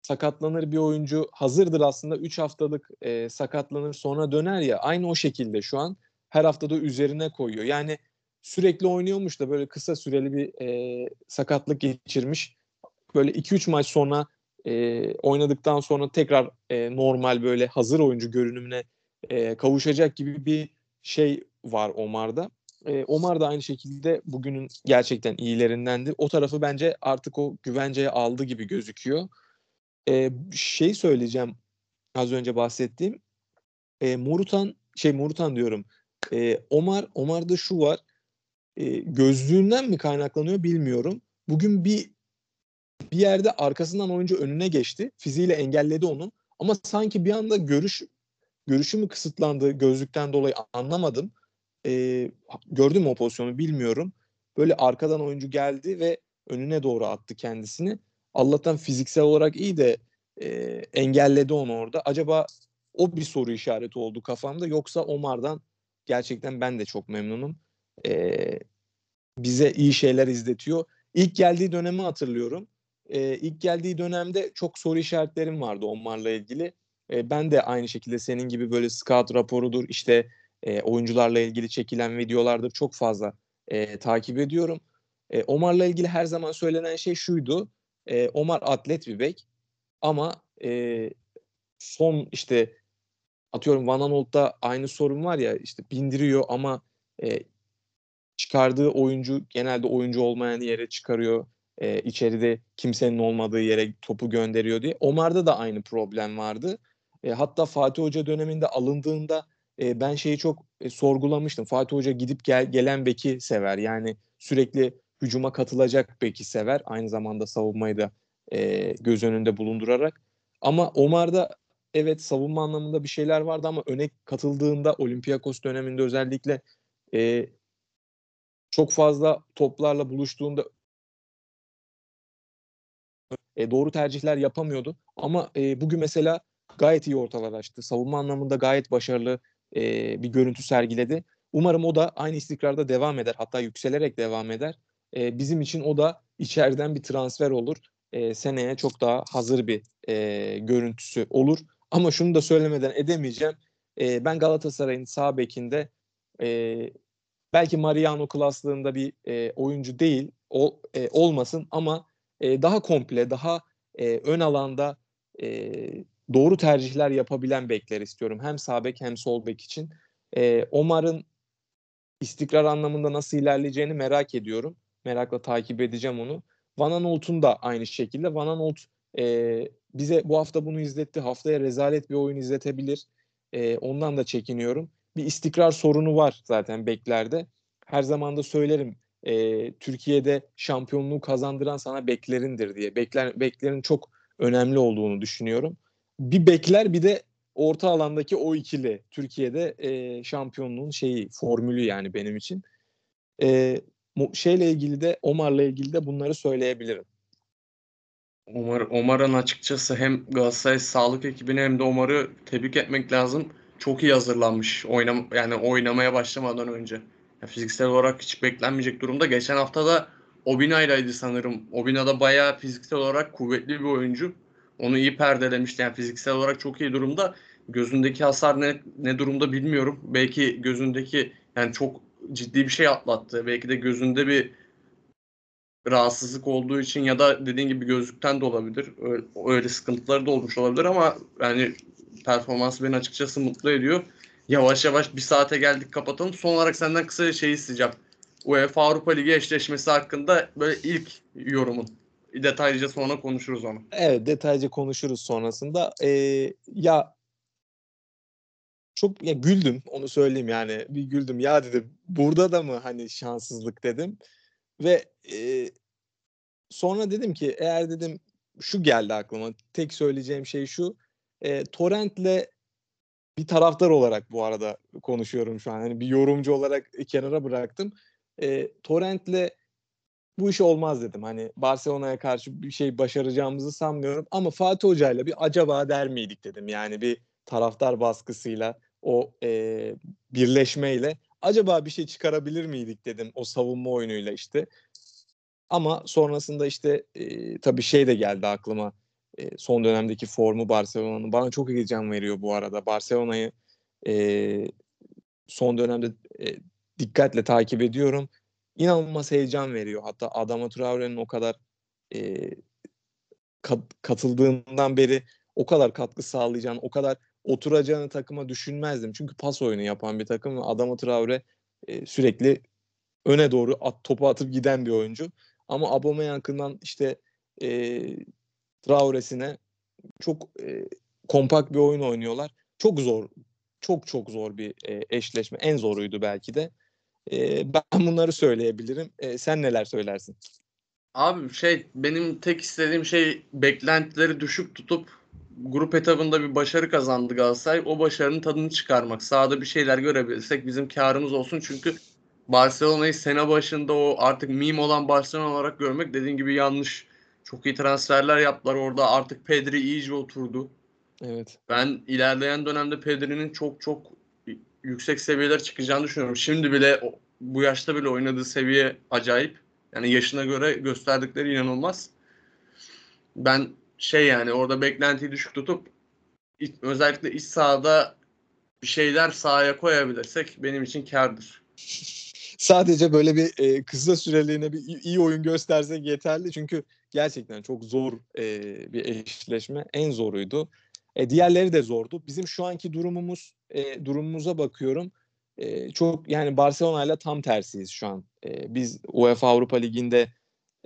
sakatlanır bir oyuncu hazırdır aslında 3 haftalık e, sakatlanır sonra döner ya aynı o şekilde şu an her haftada üzerine koyuyor. Yani sürekli oynuyormuş da böyle kısa süreli bir e, sakatlık geçirmiş. Böyle 2-3 maç sonra e, oynadıktan sonra tekrar e, normal böyle hazır oyuncu görünümüne e, kavuşacak gibi bir şey var Omar'da. E, Omar da aynı şekilde bugünün gerçekten iyilerindendi. O tarafı bence artık o güvenceye aldı gibi gözüküyor. E, şey söyleyeceğim az önce bahsettiğim. E, Morutan şey Morutan diyorum. E, Omar Omar'da şu var. E, gözlüğünden mi kaynaklanıyor bilmiyorum. Bugün bir bir yerde arkasından oyuncu önüne geçti. Fiziğiyle engelledi onun. Ama sanki bir anda görüş görüşü mü kısıtlandı gözlükten dolayı anlamadım. E, gördüm mü o pozisyonu bilmiyorum. Böyle arkadan oyuncu geldi ve önüne doğru attı kendisini. Allah'tan fiziksel olarak iyi de e, engelledi onu orada. Acaba o bir soru işareti oldu kafamda. Yoksa Omar'dan gerçekten ben de çok memnunum. E, bize iyi şeyler izletiyor. İlk geldiği dönemi hatırlıyorum. E, ilk geldiği dönemde çok soru işaretlerim vardı Omar'la ilgili. E, ben de aynı şekilde senin gibi böyle scout raporudur, işte e, oyuncularla ilgili çekilen videolardır çok fazla e, takip ediyorum. E, Omar'la ilgili her zaman söylenen şey şuydu. E, Omar atlet bir bek ama e, son işte atıyorum Van Aanholt'ta aynı sorun var ya işte bindiriyor ama e, çıkardığı oyuncu genelde oyuncu olmayan yere çıkarıyor. E, içeride kimsenin olmadığı yere topu gönderiyor diye. Omar'da da aynı problem vardı. E, hatta Fatih Hoca döneminde alındığında e, ben şeyi çok e, sorgulamıştım. Fatih Hoca gidip gel, gelen beki sever. Yani sürekli hücuma katılacak beki sever. Aynı zamanda savunmayı da e, göz önünde bulundurarak. Ama Omar'da evet savunma anlamında bir şeyler vardı ama öne katıldığında Olympiakos döneminde özellikle e, çok fazla toplarla buluştuğunda e, doğru tercihler yapamıyordu. Ama e, bugün mesela gayet iyi ortalar açtı. Savunma anlamında gayet başarılı e, bir görüntü sergiledi. Umarım o da aynı istikrarda devam eder. Hatta yükselerek devam eder. e, bizim için o da içeriden bir transfer olur. E, seneye çok daha hazır bir e, görüntüsü olur. Ama şunu da söylemeden edemeyeceğim. E, ben Galatasaray'ın sağ bekinde e, belki Mariano klaslığında bir e, oyuncu değil o, e, olmasın ama e, daha komple, daha e, ön alanda e, doğru tercihler yapabilen bekler istiyorum. Hem sağ bek hem sol bek için. E, Omar'ın istikrar anlamında nasıl ilerleyeceğini merak ediyorum. Merakla takip edeceğim onu. Van Aanholt'un da aynı şekilde. Van Aanholt e, bize bu hafta bunu izletti. Haftaya rezalet bir oyun izletebilir. E, ondan da çekiniyorum. Bir istikrar sorunu var zaten beklerde. Her zaman da söylerim e, Türkiye'de şampiyonluğu kazandıran sana beklerindir diye. Bekler, beklerin çok önemli olduğunu düşünüyorum. Bir bekler bir de orta alandaki o ikili Türkiye'de e, şampiyonluğun şeyi formülü yani benim için. E, şeyle ilgili de Omar'la ilgili de bunları söyleyebilirim. Omar Omar'ın açıkçası hem Galatasaray sağlık ekibine hem de Omar'ı tebrik etmek lazım. Çok iyi hazırlanmış oynam yani oynamaya başlamadan önce. Yani fiziksel olarak hiç beklenmeyecek durumda. Geçen hafta da Obina'ylaydı sanırım. Obina da bayağı fiziksel olarak kuvvetli bir oyuncu. Onu iyi perdelemişti. Yani fiziksel olarak çok iyi durumda. Gözündeki hasar ne, ne durumda bilmiyorum. Belki gözündeki yani çok ciddi bir şey atlattı. Belki de gözünde bir rahatsızlık olduğu için ya da dediğin gibi gözlükten de olabilir. Öyle, öyle sıkıntıları da olmuş olabilir ama yani performansı beni açıkçası mutlu ediyor. Yavaş yavaş bir saate geldik kapatalım. Son olarak senden kısa şey isteyeceğim. UEFA Avrupa Ligi eşleşmesi hakkında böyle ilk yorumun. Detaylıca sonra konuşuruz onu. Evet detaylıca konuşuruz sonrasında. Ee, ya çok ya güldüm onu söyleyeyim yani. Bir güldüm. Ya dedim burada da mı hani şanssızlık dedim? Ve e, sonra dedim ki eğer dedim şu geldi aklıma. Tek söyleyeceğim şey şu. E, torrentle bir taraftar olarak bu arada konuşuyorum şu an. Hani bir yorumcu olarak kenara bıraktım. E, torrentle bu iş olmaz dedim. Hani Barcelona'ya karşı bir şey başaracağımızı sanmıyorum ama Fatih Hoca ile bir acaba der miydik dedim. Yani bir taraftar baskısıyla o e, birleşmeyle acaba bir şey çıkarabilir miydik dedim o savunma oyunuyla işte. Ama sonrasında işte e, tabii şey de geldi aklıma. E, son dönemdeki formu Barcelona'nın bana çok heyecan veriyor bu arada. Barcelona'yı e, son dönemde e, dikkatle takip ediyorum. İnanılmaz heyecan veriyor. Hatta Adama Traore'nin o kadar e, kat, katıldığından beri o kadar katkı sağlayacağını, o kadar oturacağını takıma düşünmezdim. Çünkü pas oyunu yapan bir takım ve Adama Traore e, sürekli öne doğru at, topu atıp giden bir oyuncu. Ama Aubameyang'ından işte e, Traore'sine çok e, kompakt bir oyun oynuyorlar. Çok zor, çok çok zor bir e, eşleşme. En zoruydu belki de. E, (laughs) ben bunları söyleyebilirim. E, sen neler söylersin? Abi şey benim tek istediğim şey beklentileri düşük tutup grup etabında bir başarı kazandı Galatasaray. O başarının tadını çıkarmak. Sahada bir şeyler görebilirsek bizim karımız olsun. Çünkü Barcelona'yı sene başında o artık meme olan Barcelona olarak görmek dediğin gibi yanlış. Çok iyi transferler yaptılar orada. Artık Pedri iyice oturdu. Evet. Ben ilerleyen dönemde Pedri'nin çok çok yüksek seviyeler çıkacağını düşünüyorum. Şimdi bile bu yaşta bile oynadığı seviye acayip. Yani yaşına göre gösterdikleri inanılmaz. Ben şey yani orada beklentiyi düşük tutup özellikle iç sahada bir şeyler sahaya koyabilirsek benim için kardır. Sadece böyle bir e, kısa süreliğine bir iyi oyun göstersek yeterli. Çünkü gerçekten çok zor e, bir eşleşme. En zoruydu. E, diğerleri de zordu. Bizim şu anki durumumuz e, durumumuza bakıyorum. E, çok yani Barcelona ile tam tersiyiz şu an. E, biz UEFA Avrupa Ligi'nde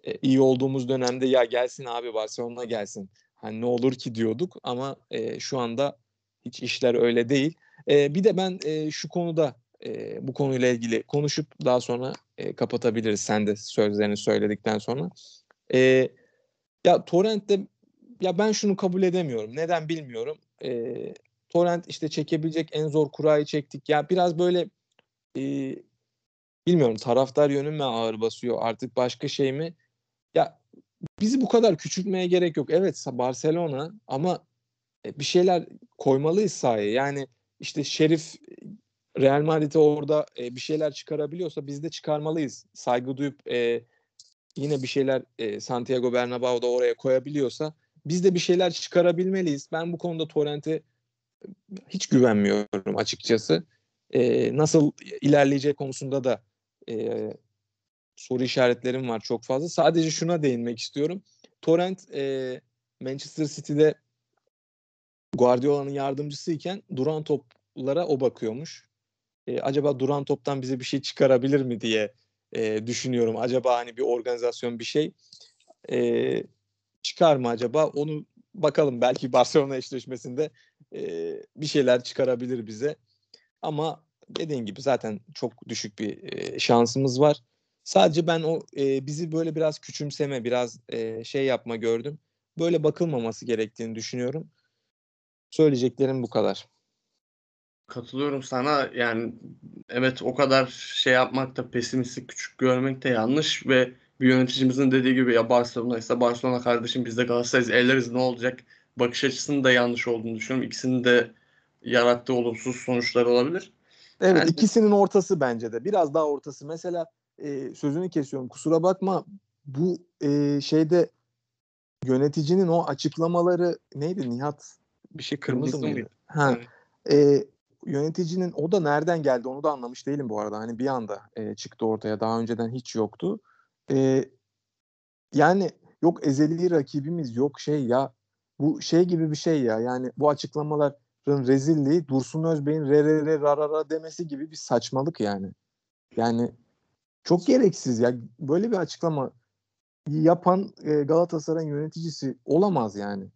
e, iyi olduğumuz dönemde ya gelsin abi Barcelona gelsin. Hani ne olur ki diyorduk ama e, şu anda hiç işler öyle değil. E, bir de ben e, şu konuda e, bu konuyla ilgili konuşup daha sonra e, kapatabiliriz. Sen de sözlerini söyledikten sonra. E, ya Torrent'te ya ben şunu kabul edemiyorum. Neden bilmiyorum. E, Torrent işte çekebilecek en zor kurayı çektik. Ya biraz böyle e, bilmiyorum taraftar yönü mü ağır basıyor artık başka şey mi? Ya bizi bu kadar küçültmeye gerek yok. Evet Barcelona ama e, bir şeyler koymalıyız sahaya. Yani işte Şerif Real Madrid'e orada e, bir şeyler çıkarabiliyorsa biz de çıkarmalıyız. Saygı duyup e, yine bir şeyler e, Santiago Bernabéu'da oraya koyabiliyorsa biz de bir şeyler çıkarabilmeliyiz. Ben bu konuda Torrent'e hiç güvenmiyorum açıkçası. E, nasıl ilerleyecek konusunda da e, soru işaretlerim var çok fazla. Sadece şuna değinmek istiyorum. Torrent e, Manchester City'de Guardiola'nın yardımcısıyken duran toplara o bakıyormuş. E, acaba duran toptan bize bir şey çıkarabilir mi diye e, düşünüyorum. Acaba hani bir organizasyon bir şey e, çıkar mı acaba? Onu bakalım belki (laughs) Barcelona eşleşmesinde e, bir şeyler çıkarabilir bize. Ama dediğin gibi zaten çok düşük bir e, şansımız var. Sadece ben o e, bizi böyle biraz küçümseme, biraz e, şey yapma gördüm. Böyle bakılmaması gerektiğini düşünüyorum. Söyleyeceklerim bu kadar. Katılıyorum sana. Yani evet o kadar şey yapmak da pesimistik küçük görmek de yanlış ve bir yöneticimizin dediği gibi ya Barcelona ise Barcelona kardeşim biz de Galatasaray'ız elleriz ne olacak bakış açısının da yanlış olduğunu düşünüyorum. İkisinin de yarattığı olumsuz sonuçlar olabilir. Evet yani, ikisinin ortası bence de. Biraz daha ortası. Mesela e, sözünü kesiyorum kusura bakma bu e, şeyde yöneticinin o açıklamaları neydi Nihat bir şey kırmızı, kırmızı mıydı? Ha. Evet. E, yöneticinin o da nereden geldi onu da anlamış değilim bu arada. Hani bir anda e, çıktı ortaya. Daha önceden hiç yoktu. E, yani yok ezeli rakibimiz yok şey ya bu şey gibi bir şey ya. Yani bu açıklamaların rezilliği Dursun Özbey'in re re re ra ra ra demesi gibi bir saçmalık yani. Yani çok gereksiz ya. Böyle bir açıklama yapan e, Galatasaray'ın yöneticisi olamaz yani.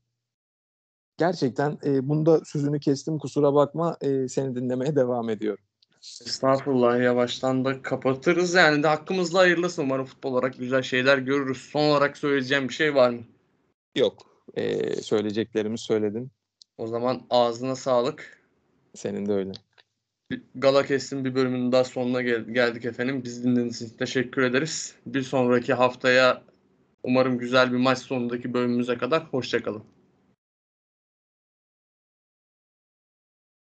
Gerçekten e, bunda sözünü kestim kusura bakma e, seni dinlemeye devam ediyorum. Estağfurullah yavaştan da kapatırız. Yani de hakkımızla hayırlısı umarım futbol olarak güzel şeyler görürüz. Son olarak söyleyeceğim bir şey var mı? Yok. Ee, söyleyeceklerimi söyledim. O zaman ağzına sağlık. Senin de öyle. Gala Kestim bir bölümünün daha sonuna gel- geldik efendim. Biz dinlediğiniz için teşekkür ederiz. Bir sonraki haftaya umarım güzel bir maç sonundaki bölümümüze kadar hoşçakalın.